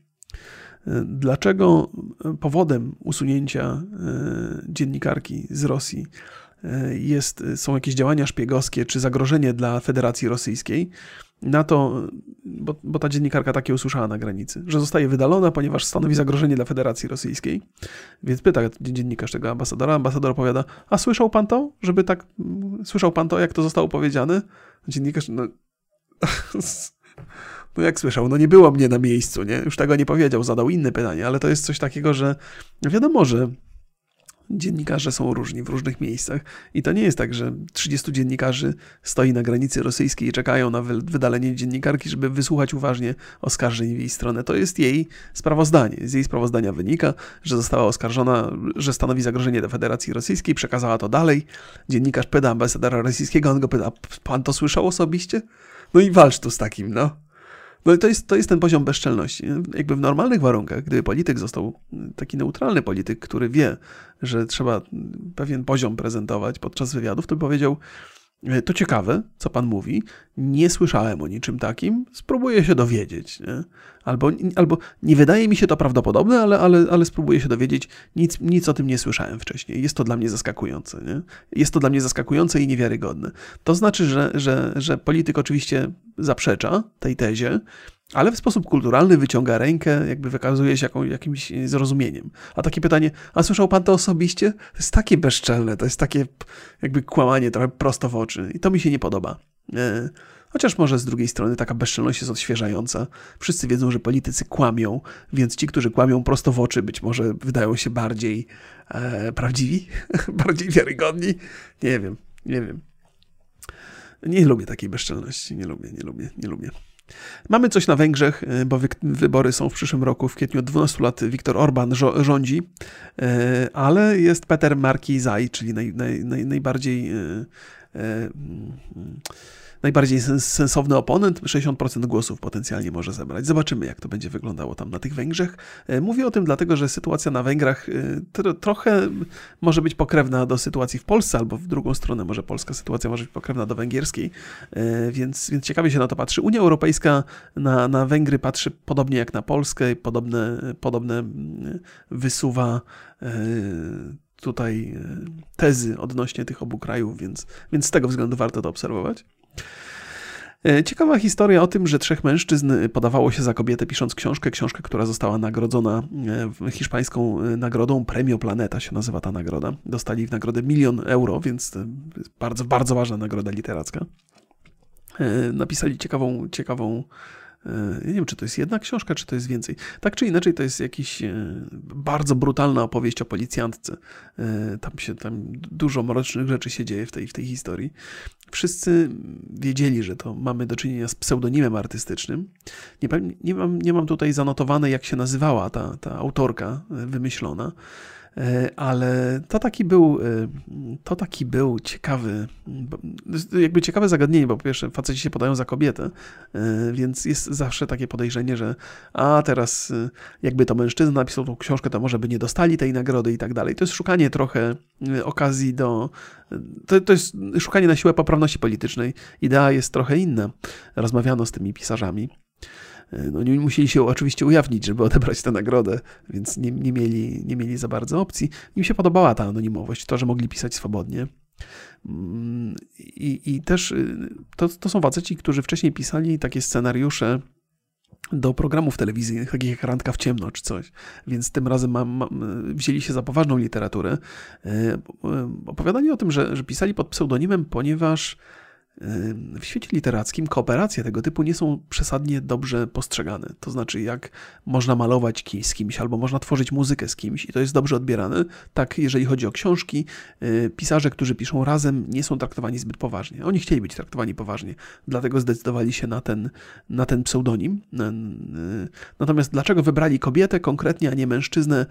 dlaczego powodem usunięcia dziennikarki z Rosji jest, są jakieś działania szpiegowskie czy zagrożenie dla Federacji Rosyjskiej, na to, bo, bo, ta dziennikarka takie usłyszała na granicy, że zostaje wydalona, ponieważ stanowi zagrożenie dla Federacji Rosyjskiej. Więc pyta dziennikarz tego ambasadora, ambasador opowiada, a słyszał pan to? Żeby tak, słyszał pan to, jak to zostało powiedziane? Dziennikarz, no... No jak słyszał, no nie było mnie na miejscu, nie? Już tego nie powiedział, zadał inne pytanie, ale to jest coś takiego, że wiadomo, że dziennikarze są różni w różnych miejscach i to nie jest tak, że 30 dziennikarzy stoi na granicy rosyjskiej i czekają na wydalenie dziennikarki, żeby wysłuchać uważnie oskarżeń w jej stronę. To jest jej sprawozdanie. Z jej sprawozdania wynika, że została oskarżona, że stanowi zagrożenie dla Federacji Rosyjskiej, przekazała to dalej. Dziennikarz pyta ambasadora rosyjskiego, on go pyta, pan to słyszał osobiście? No i walcz tu z takim, no. No to jest, to jest ten poziom bezczelności. Jakby w normalnych warunkach, gdyby polityk został taki neutralny polityk, który wie, że trzeba pewien poziom prezentować podczas wywiadów, to by powiedział, to ciekawe, co pan mówi. Nie słyszałem o niczym takim. Spróbuję się dowiedzieć. Nie? Albo, albo nie wydaje mi się to prawdopodobne, ale, ale, ale spróbuję się dowiedzieć. Nic, nic o tym nie słyszałem wcześniej. Jest to dla mnie zaskakujące. Nie? Jest to dla mnie zaskakujące i niewiarygodne. To znaczy, że, że, że polityk oczywiście zaprzecza tej tezie, ale w sposób kulturalny wyciąga rękę, jakby wykazuje się jakimś zrozumieniem. A takie pytanie, a słyszał pan to osobiście? To jest takie bezczelne, to jest takie jakby kłamanie trochę prosto w oczy i to mi się nie podoba. E, chociaż może z drugiej strony taka bezczelność jest odświeżająca. Wszyscy wiedzą, że politycy kłamią, więc ci, którzy kłamią prosto w oczy, być może wydają się bardziej e, prawdziwi, bardziej wiarygodni. Nie wiem, nie wiem. Nie lubię takiej bezczelności, nie lubię, nie lubię, nie lubię. Mamy coś na Węgrzech, e, bo wybory są w przyszłym roku. W kwietniu od 12 lat Viktor Orban rządzi, e, ale jest Peter Markizaj, czyli naj, naj, naj, najbardziej e, najbardziej sensowny oponent, 60% głosów potencjalnie może zebrać. Zobaczymy, jak to będzie wyglądało tam na tych Węgrzech. E, mówię o tym dlatego, że sytuacja na Węgrach e, trochę może być pokrewna do sytuacji w Polsce, albo w drugą stronę może polska sytuacja może być pokrewna do węgierskiej, e, więc, więc ciekawie się na to patrzy. Unia Europejska na, na Węgry patrzy podobnie jak na Polskę, podobne, podobne wysuwa tutaj tezy odnośnie tych obu krajów, więc, więc z tego względu warto to obserwować. E, ciekawa historia o tym, że trzech mężczyzn podawało się za kobietę pisząc książkę, książkę, która została nagrodzona e, hiszpańską e, nagrodą Premio Planeta się nazywa ta nagroda. Dostali w nagrodę milion euro, więc bardzo, bardzo ważna nagroda literacka. Napisali ciekawą, ciekawą E, nie wiem, czy to jest jedna książka, czy to jest więcej. Tak czy inaczej, to jest jakiś e, bardzo brutalna opowieść o policjantce. E, tam się tam dużo mrocznych rzeczy się dzieje w tej, w tej historii. Wszyscy wiedzieli, że to mamy do czynienia z pseudonimem artystycznym. Nie, nie, mam, nie mam tutaj zanotowane, jak się nazywała ta, ta autorka wymyślona. E, ale to taki był, e, to taki był ciekawy, jakby ciekawe zagadnienie, bo po pierwsze faceci się podają za kobietę, e, więc jest zawsze takie podejrzenie, że a teraz jakby to mężczyzna napisał tą książkę, to może by nie dostali tej nagrody i tak dalej. To jest szukanie trochę okazji do, to, to jest szukanie na siłę poprawności politycznej. Idea jest trochę inna. Rozmawiano z tymi pisarzami. No, oni musieli się oczywiście ujawnić, żeby odebrać tę nagrodę, więc nie, nie, mieli, nie mieli za bardzo opcji. Im się podobała ta anonimowość, to, że mogli pisać swobodnie. Mm, I, i też y, to, to są faceci, którzy wcześniej pisali takie scenariusze do programów telewizyjnych, takich jak Randka w ciemno czy coś. Więc tym razem mam, mam, wzięli się za poważną literaturę. E, opowiadanie o tym, że, że pisali pod pseudonimem, ponieważ w świecie literackim kooperacje tego typu nie są przesadnie dobrze postrzegane. To znaczy, jak można malować z kimś, albo można tworzyć muzykę z kimś i to jest dobrze odbierane, tak jeżeli chodzi o książki, y, pisarze, którzy piszą razem, nie są traktowani zbyt poważnie. Oni chcieli być traktowani poważnie, dlatego zdecydowali się na ten, na ten pseudonim. Y, natomiast dlaczego wybrali kobietę konkretnie, a nie mężczyznę,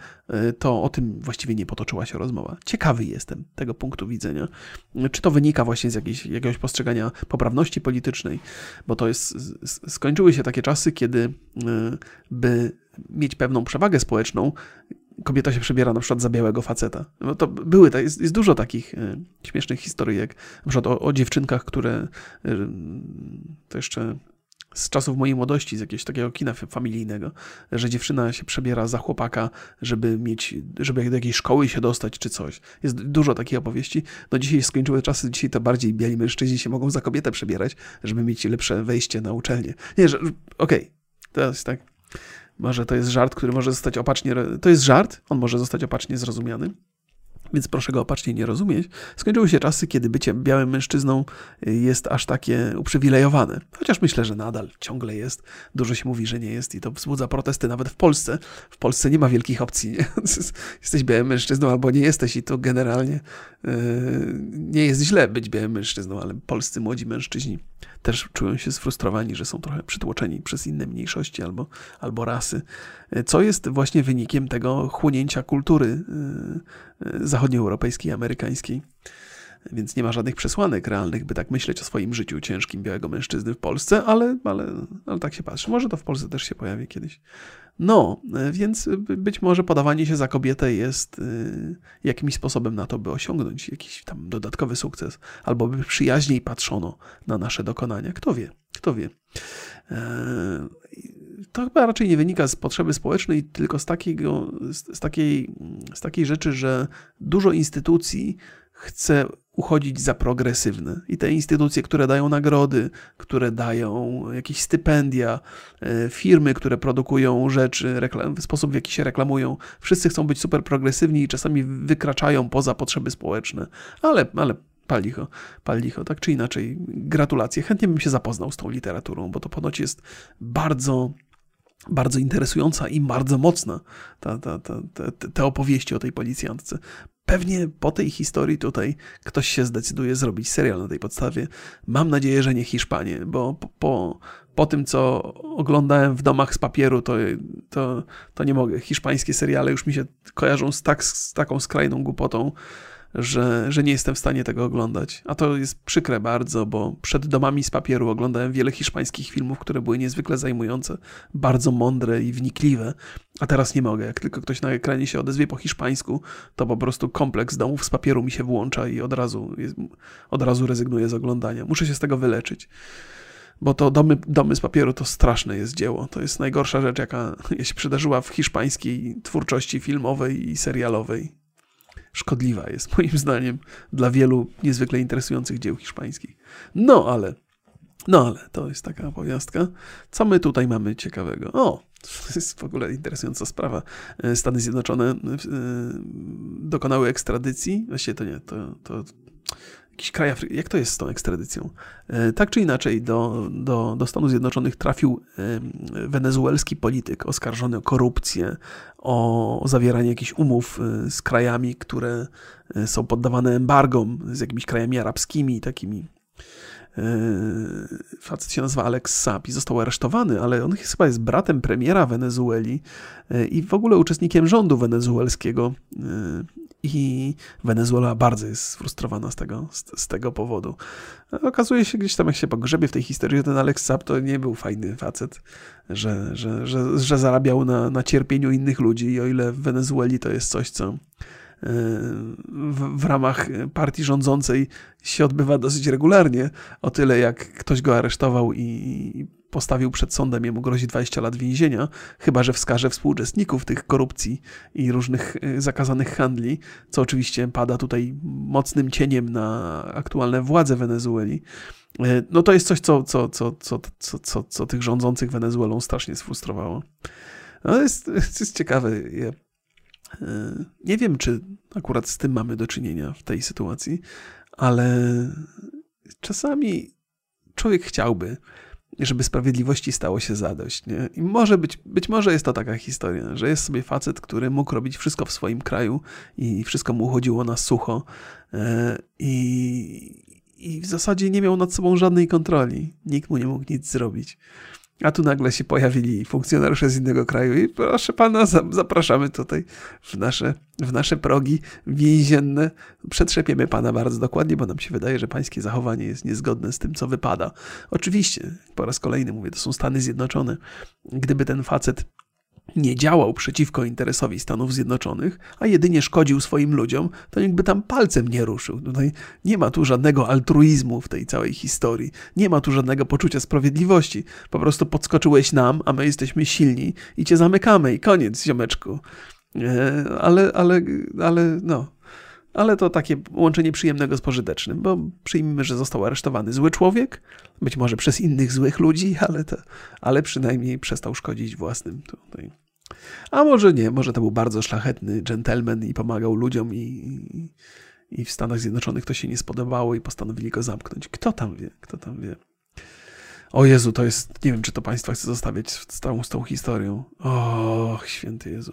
y, to o tym właściwie nie potoczyła się rozmowa. Ciekawy jestem tego punktu widzenia. Czy to wynika właśnie z jakiegoś postrzegania poprawności politycznej, bo to jest, skończyły się takie czasy, kiedy y, by mieć pewną przewagę społeczną, kobieta się przebiera na przykład za białego faceta. No to były, jest, jest dużo takich y, śmiesznych historii, jak na przykład o, o dziewczynkach, które y, to jeszcze z czasów mojej młodości, z jakiegoś takiego kina familijnego, że dziewczyna się przebiera za chłopaka, żeby mieć, żeby do jakiejś szkoły się dostać czy coś. Jest dużo takich opowieści. No dzisiaj skończyły czasy, dzisiaj to bardziej biali mężczyźni się mogą za kobietę przebierać, żeby mieć lepsze wejście na uczelnię. Nie, że okej, okay, to jest tak. Może to jest żart, który może zostać opacznie. To jest żart, on może zostać opacznie zrozumiany więc proszę go opacznie nie rozumieć, skończyły się czasy, kiedy bycie białym mężczyzną jest aż takie uprzywilejowane. Chociaż myślę, że nadal ciągle jest. Dużo się mówi, że nie jest i to wzbudza protesty nawet w Polsce. W Polsce nie ma wielkich opcji. Nie? Jesteś białym mężczyzną albo nie jesteś i to generalnie yy, nie jest źle być białym mężczyzną, ale polscy młodzi mężczyźni też czują się sfrustrowani, że są trochę przytłoczeni przez inne mniejszości albo, albo rasy, co jest właśnie wynikiem tego chłonięcia kultury zachodnioeuropejskiej amerykańskiej. Więc nie ma żadnych przesłanek realnych, by tak myśleć o swoim życiu ciężkim białego mężczyzny w Polsce, ale, ale, ale tak się patrzy. Może to w Polsce też się pojawi kiedyś. No, więc być może podawanie się za kobietę jest y, jakimś sposobem na to, by osiągnąć jakiś tam dodatkowy sukces, albo by przyjaźniej patrzono na nasze dokonania. Kto wie, kto wie. To chyba raczej nie wynika z potrzeby społecznej, tylko z, takiego, z, takiej, z takiej rzeczy, że dużo instytucji chce uchodzić za progresywne. I te instytucje, które dają nagrody, które dają jakieś stypendia, e, firmy, które produkują rzeczy, w sposób w jaki się reklamują, wszyscy chcą być super progresywni i czasami wykraczają poza potrzeby społeczne. Ale, ale pal licho, tak czy inaczej. Gratulacje. Chętnie bym się zapoznał z tą literaturą, bo to ponoć jest bardzo bardzo interesująca i bardzo mocna ta, ta, ta, te, opowieści o tej policjantce. Pewnie po tej historii tutaj ktoś się zdecyduje zrobić serial na tej podstawie. Mam nadzieję, że nie Hiszpanie, bo po, po, po tym, co oglądałem w domach z papieru, to, to, to nie mogę. Hiszpańskie seriale już mi się kojarzą z, tak, z taką skrajną głupotą, że, że nie jestem w stanie tego oglądać. A to jest przykre bardzo, bo przed domami z papieru oglądałem wiele hiszpańskich filmów, które były niezwykle zajmujące, bardzo mądre i wnikliwe. A teraz nie mogę. Jak tylko ktoś na ekranie się odezwie po hiszpańsku, to po prostu kompleks domów z papieru mi się włącza i od razu, od razu rezygnuję z oglądania. Muszę się z tego wyleczyć bo to domy, domy z papieru to straszne jest dzieło. To jest najgorsza rzecz, jaka się przydarzyła w hiszpańskiej twórczości filmowej i serialowej szkodliwa jest, moim zdaniem, dla wielu niezwykle interesujących dzieł hiszpańskich. No ale, no ale to jest taka opowiastka. Co my tutaj mamy ciekawego? O, to jest w ogóle interesująca sprawa. E, Stany Zjednoczone e, dokonały ekstradycji. Właściwie to nie, to, to jakiś kraj Afryki. Jak to jest z tą ekstradycją? E, tak czy inaczej, do, do, do Stanów Zjednoczonych trafił wenezuelski polityk oskarżony o korupcję, o zawieranie jakichś umów e, z krajami, które e, są poddawane embargom, z jakimiś krajami arabskimi, takimi Facet się nazywa Alex Saab i został aresztowany, ale on chyba jest bratem premiera Wenezueli i w ogóle uczestnikiem rządu wenezuelskiego i Wenezuela bardzo jest sfrustrowana z tego, z, z, tego powodu. Okazuje się gdzieś tam, jak się pogrzebie w tej historii, że ten Alex Saab to nie był fajny facet, że, że, że, że zarabiał na, na cierpieniu innych ludzi i o ile w Wenezueli to jest coś, co w, w, ramach partii rządzącej się odbywa dosyć regularnie, o tyle jak ktoś go aresztował i postawił przed sądem, jemu grozi 20 lat więzienia, chyba że wskaże współuczestników tych korupcji i różnych y, zakazanych handli, co oczywiście pada tutaj mocnym cieniem na aktualne władze Wenezueli. Y, no to jest coś, co, co, co, co, co, co, co tych rządzących Wenezuelą strasznie sfrustrowało. No jest, jest ciekawe. Y, nie wiem, czy akurat z tym mamy do czynienia w tej sytuacji, ale czasami człowiek chciałby, żeby sprawiedliwości stało się zadość. Nie? I może być, być może jest to taka historia, że jest sobie facet, który mógł robić wszystko w swoim kraju i wszystko mu chodziło na sucho e, i, i w zasadzie nie miał nad sobą żadnej kontroli. Nikt mu nie mógł nic zrobić. A tu nagle się pojawili funkcjonariusze z innego kraju i proszę pana, zapraszamy tutaj w nasze, w nasze progi więzienne. Przetrzepiemy pana bardzo dokładnie, bo nam się wydaje, że pańskie zachowanie jest niezgodne z tym, co wypada. Oczywiście, po raz kolejny mówię, to są Stany Zjednoczone. Gdyby ten facet nie działał przeciwko interesowi Stanów Zjednoczonych, a jedynie szkodził swoim ludziom, to nikt by tam palcem nie ruszył. Tutaj nie ma tu żadnego altruizmu w tej całej historii. Nie ma tu żadnego poczucia sprawiedliwości. Po prostu podskoczyłeś nam, a my jesteśmy silni i cię zamykamy i koniec, ziomeczku. E, ale, ale, ale, no. Ale to takie łączenie przyjemnego z pożytecznym, bo przyjmijmy, że został aresztowany zły człowiek, być może przez innych złych ludzi, ale, to, ale przynajmniej przestał szkodzić własnym tutaj. A może nie, może to był bardzo szlachetny dżentelmen i pomagał ludziom i, i w Stanach Zjednoczonych to się nie spodobało i postanowili go zamknąć. Kto tam wie, kto tam wie. O Jezu, to jest, nie wiem, czy to Państwa chce zostawiać z tą, z tą historią. Och, święty Jezu.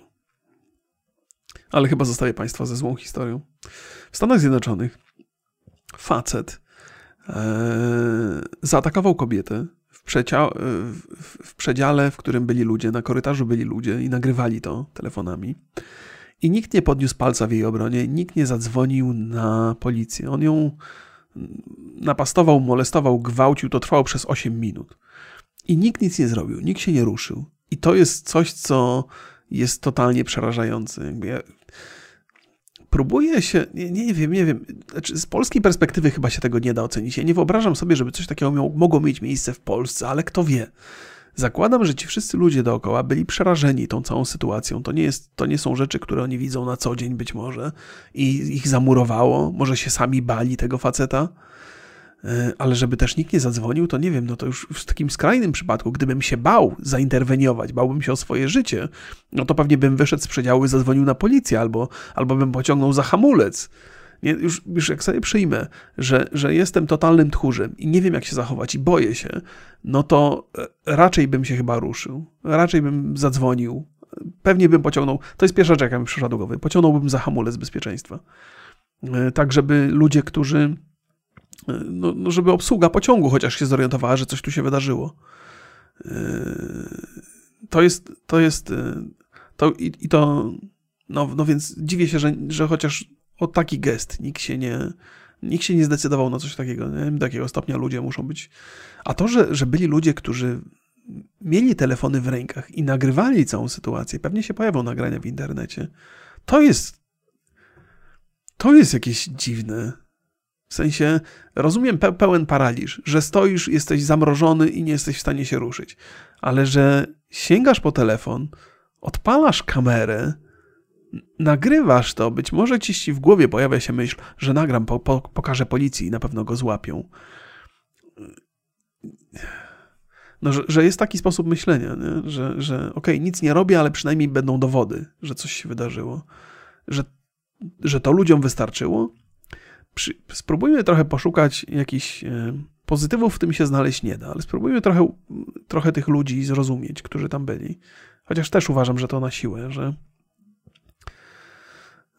Ale chyba zostawię Państwa ze złą historią. W Stanach Zjednoczonych facet e, zaatakował kobietę w, przecia- w, w przedziale, w którym byli ludzie, na korytarzu byli ludzie i nagrywali to telefonami. I nikt nie podniósł palca w jej obronie, nikt nie zadzwonił na policję. On ją napastował, molestował, gwałcił. To trwało przez 8 minut. I nikt nic nie zrobił, nikt się nie ruszył. I to jest coś, co jest totalnie przerażające. Jakby ja próbuję się, nie, nie wiem, nie wiem, znaczy z polskiej perspektywy chyba się tego nie da ocenić. Ja nie wyobrażam sobie, żeby coś takiego miało, mogło mieć miejsce w Polsce, ale kto wie. Zakładam, że ci wszyscy ludzie dookoła byli przerażeni tą całą sytuacją. To nie, jest, to nie są rzeczy, które oni widzą na co dzień być może i ich zamurowało. Może się sami bali tego faceta. E, ale żeby też nikt nie zadzwonił, to nie wiem, no to już w takim skrajnym przypadku, gdybym się bał zainterweniować, bałbym się o swoje życie, no to pewnie bym wyszedł z przedziału i zadzwonił na policję, albo, albo bym pociągnął za hamulec. Nie, już, już jak sobie przyjmę, że, że jestem totalnym tchórzem i nie wiem, jak się zachować i boję się, no to e, raczej bym się chyba ruszył. Raczej bym zadzwonił. Pewnie bym pociągnął. To jest pierwsza rzecz, jaka mi przyszła do głowy. Pociągnąłbym za hamulec bezpieczeństwa. E, tak, żeby ludzie, którzy no, no, żeby obsługa pociągu chociaż się zorientowała, że coś tu się wydarzyło. Yy, to jest, to jest, yy, to i, i to, no, no więc dziwię się, że, że chociaż o taki gest nikt się nie, nikt się nie zdecydował na coś takiego. Nie? Do takiego stopnia ludzie muszą być. A to, że, że byli ludzie, którzy mieli telefony w rękach i nagrywali całą sytuację, pewnie się pojawią nagrania w internecie, to jest, to jest jakieś dziwne. W sensie, rozumiem pe pełen paraliż, że stoisz, jesteś zamrożony i nie jesteś w stanie się ruszyć, ale że sięgasz po telefon, odpalasz kamerę, nagrywasz to, być może ci w głowie pojawia się myśl, że nagram, po, po, pokażę policji i na pewno go złapią. No, że, że jest taki sposób myślenia, nie? że, że okej, okay, nic nie robię, ale przynajmniej będą dowody, że coś się wydarzyło. Że, że to ludziom wystarczyło, przy, spróbujmy trochę poszukać jakichś e, pozytywów, w tym się znaleźć nie da, ale spróbujmy trochę, trochę tych ludzi zrozumieć, którzy tam byli. Chociaż też uważam, że to na siłę, że,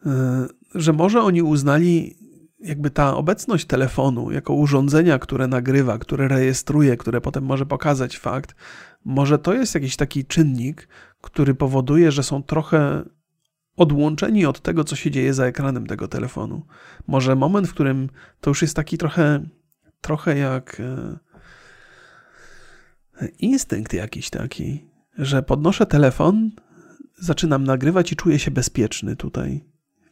e, że może oni uznali jakby ta obecność telefonu jako urządzenia, które nagrywa, które rejestruje, które potem może pokazać fakt, może to jest jakiś taki czynnik, który powoduje, że są trochę odłączeni od tego, co się dzieje za ekranem tego telefonu. Może moment, w którym to już jest taki trochę, trochę jak e, instynkt jakiś taki, że podnoszę telefon, zaczynam nagrywać i czuję się bezpieczny tutaj,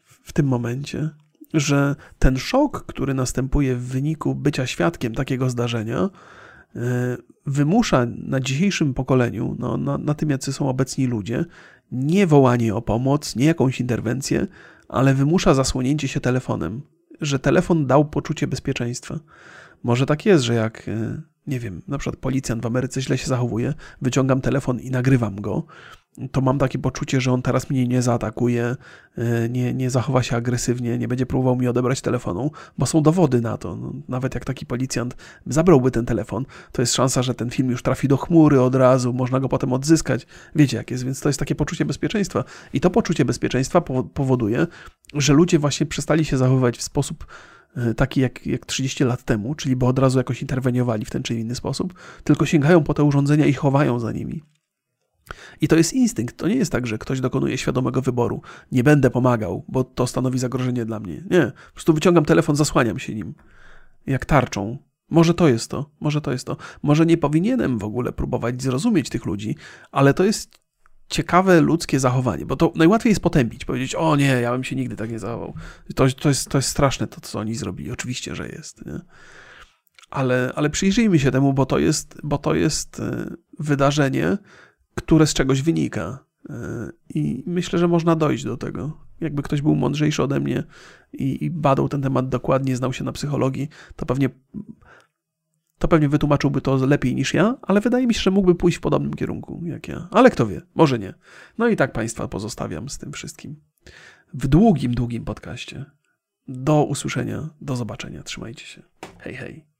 w tym momencie. Że ten szok, który następuje w wyniku bycia świadkiem takiego zdarzenia, e, wymusza na dzisiejszym pokoleniu, no, na, na tym, jacy są obecni ludzie, nie wołanie o pomoc, nie jakąś interwencję, ale wymusza zasłonięcie się telefonem, że telefon dał poczucie bezpieczeństwa. Może tak jest, że jak, e, nie wiem, na przykład policjant w Ameryce źle się zachowuje, wyciągam telefon i nagrywam go, to mam takie poczucie, że on teraz mnie nie zaatakuje, e, nie, nie zachowa się agresywnie, nie będzie próbował mi odebrać telefonu, bo są dowody na to. No, nawet jak taki policjant zabrałby ten telefon, to jest szansa, że ten film już trafi do chmury od razu, można go potem odzyskać. Wiecie jak jest, więc to jest takie poczucie bezpieczeństwa. I to poczucie bezpieczeństwa powoduje, że ludzie właśnie przestali się zachowywać w sposób e, taki jak, jak 30 lat temu, czyli bo od razu jakoś interweniowali w ten czy inny sposób, tylko sięgają po te urządzenia i chowają za nimi. I to jest instynkt. To nie jest tak, że ktoś dokonuje świadomego wyboru. Nie będę pomagał, bo to stanowi zagrożenie dla mnie. Nie. Po prostu wyciągam telefon, zasłaniam się nim. Jak tarczą. Może to jest to. Może to jest to. Może nie powinienem w ogóle próbować zrozumieć tych ludzi, ale to jest ciekawe ludzkie zachowanie, bo to najłatwiej jest potępić, powiedzieć, o nie, ja bym się nigdy tak nie zachował. To, to, jest, to jest straszne to, co oni zrobili. Oczywiście, że jest. Nie? Ale, ale przyjrzyjmy się temu, bo to jest, bo to jest e, wydarzenie, które z czegoś wynika. E, I myślę, że można dojść do tego. Jakby ktoś był mądrzejszy ode mnie i, i badał ten temat dokładnie, znał się na psychologii, to pewnie, to pewnie wytłumaczyłby to lepiej niż ja, ale wydaje mi się, że mógłby pójść w podobnym kierunku jak ja. Ale kto wie, może nie. No i tak Państwa pozostawiam z tym wszystkim. W długim, długim podcaście. Do usłyszenia, do zobaczenia. Trzymajcie się. Hej, hej.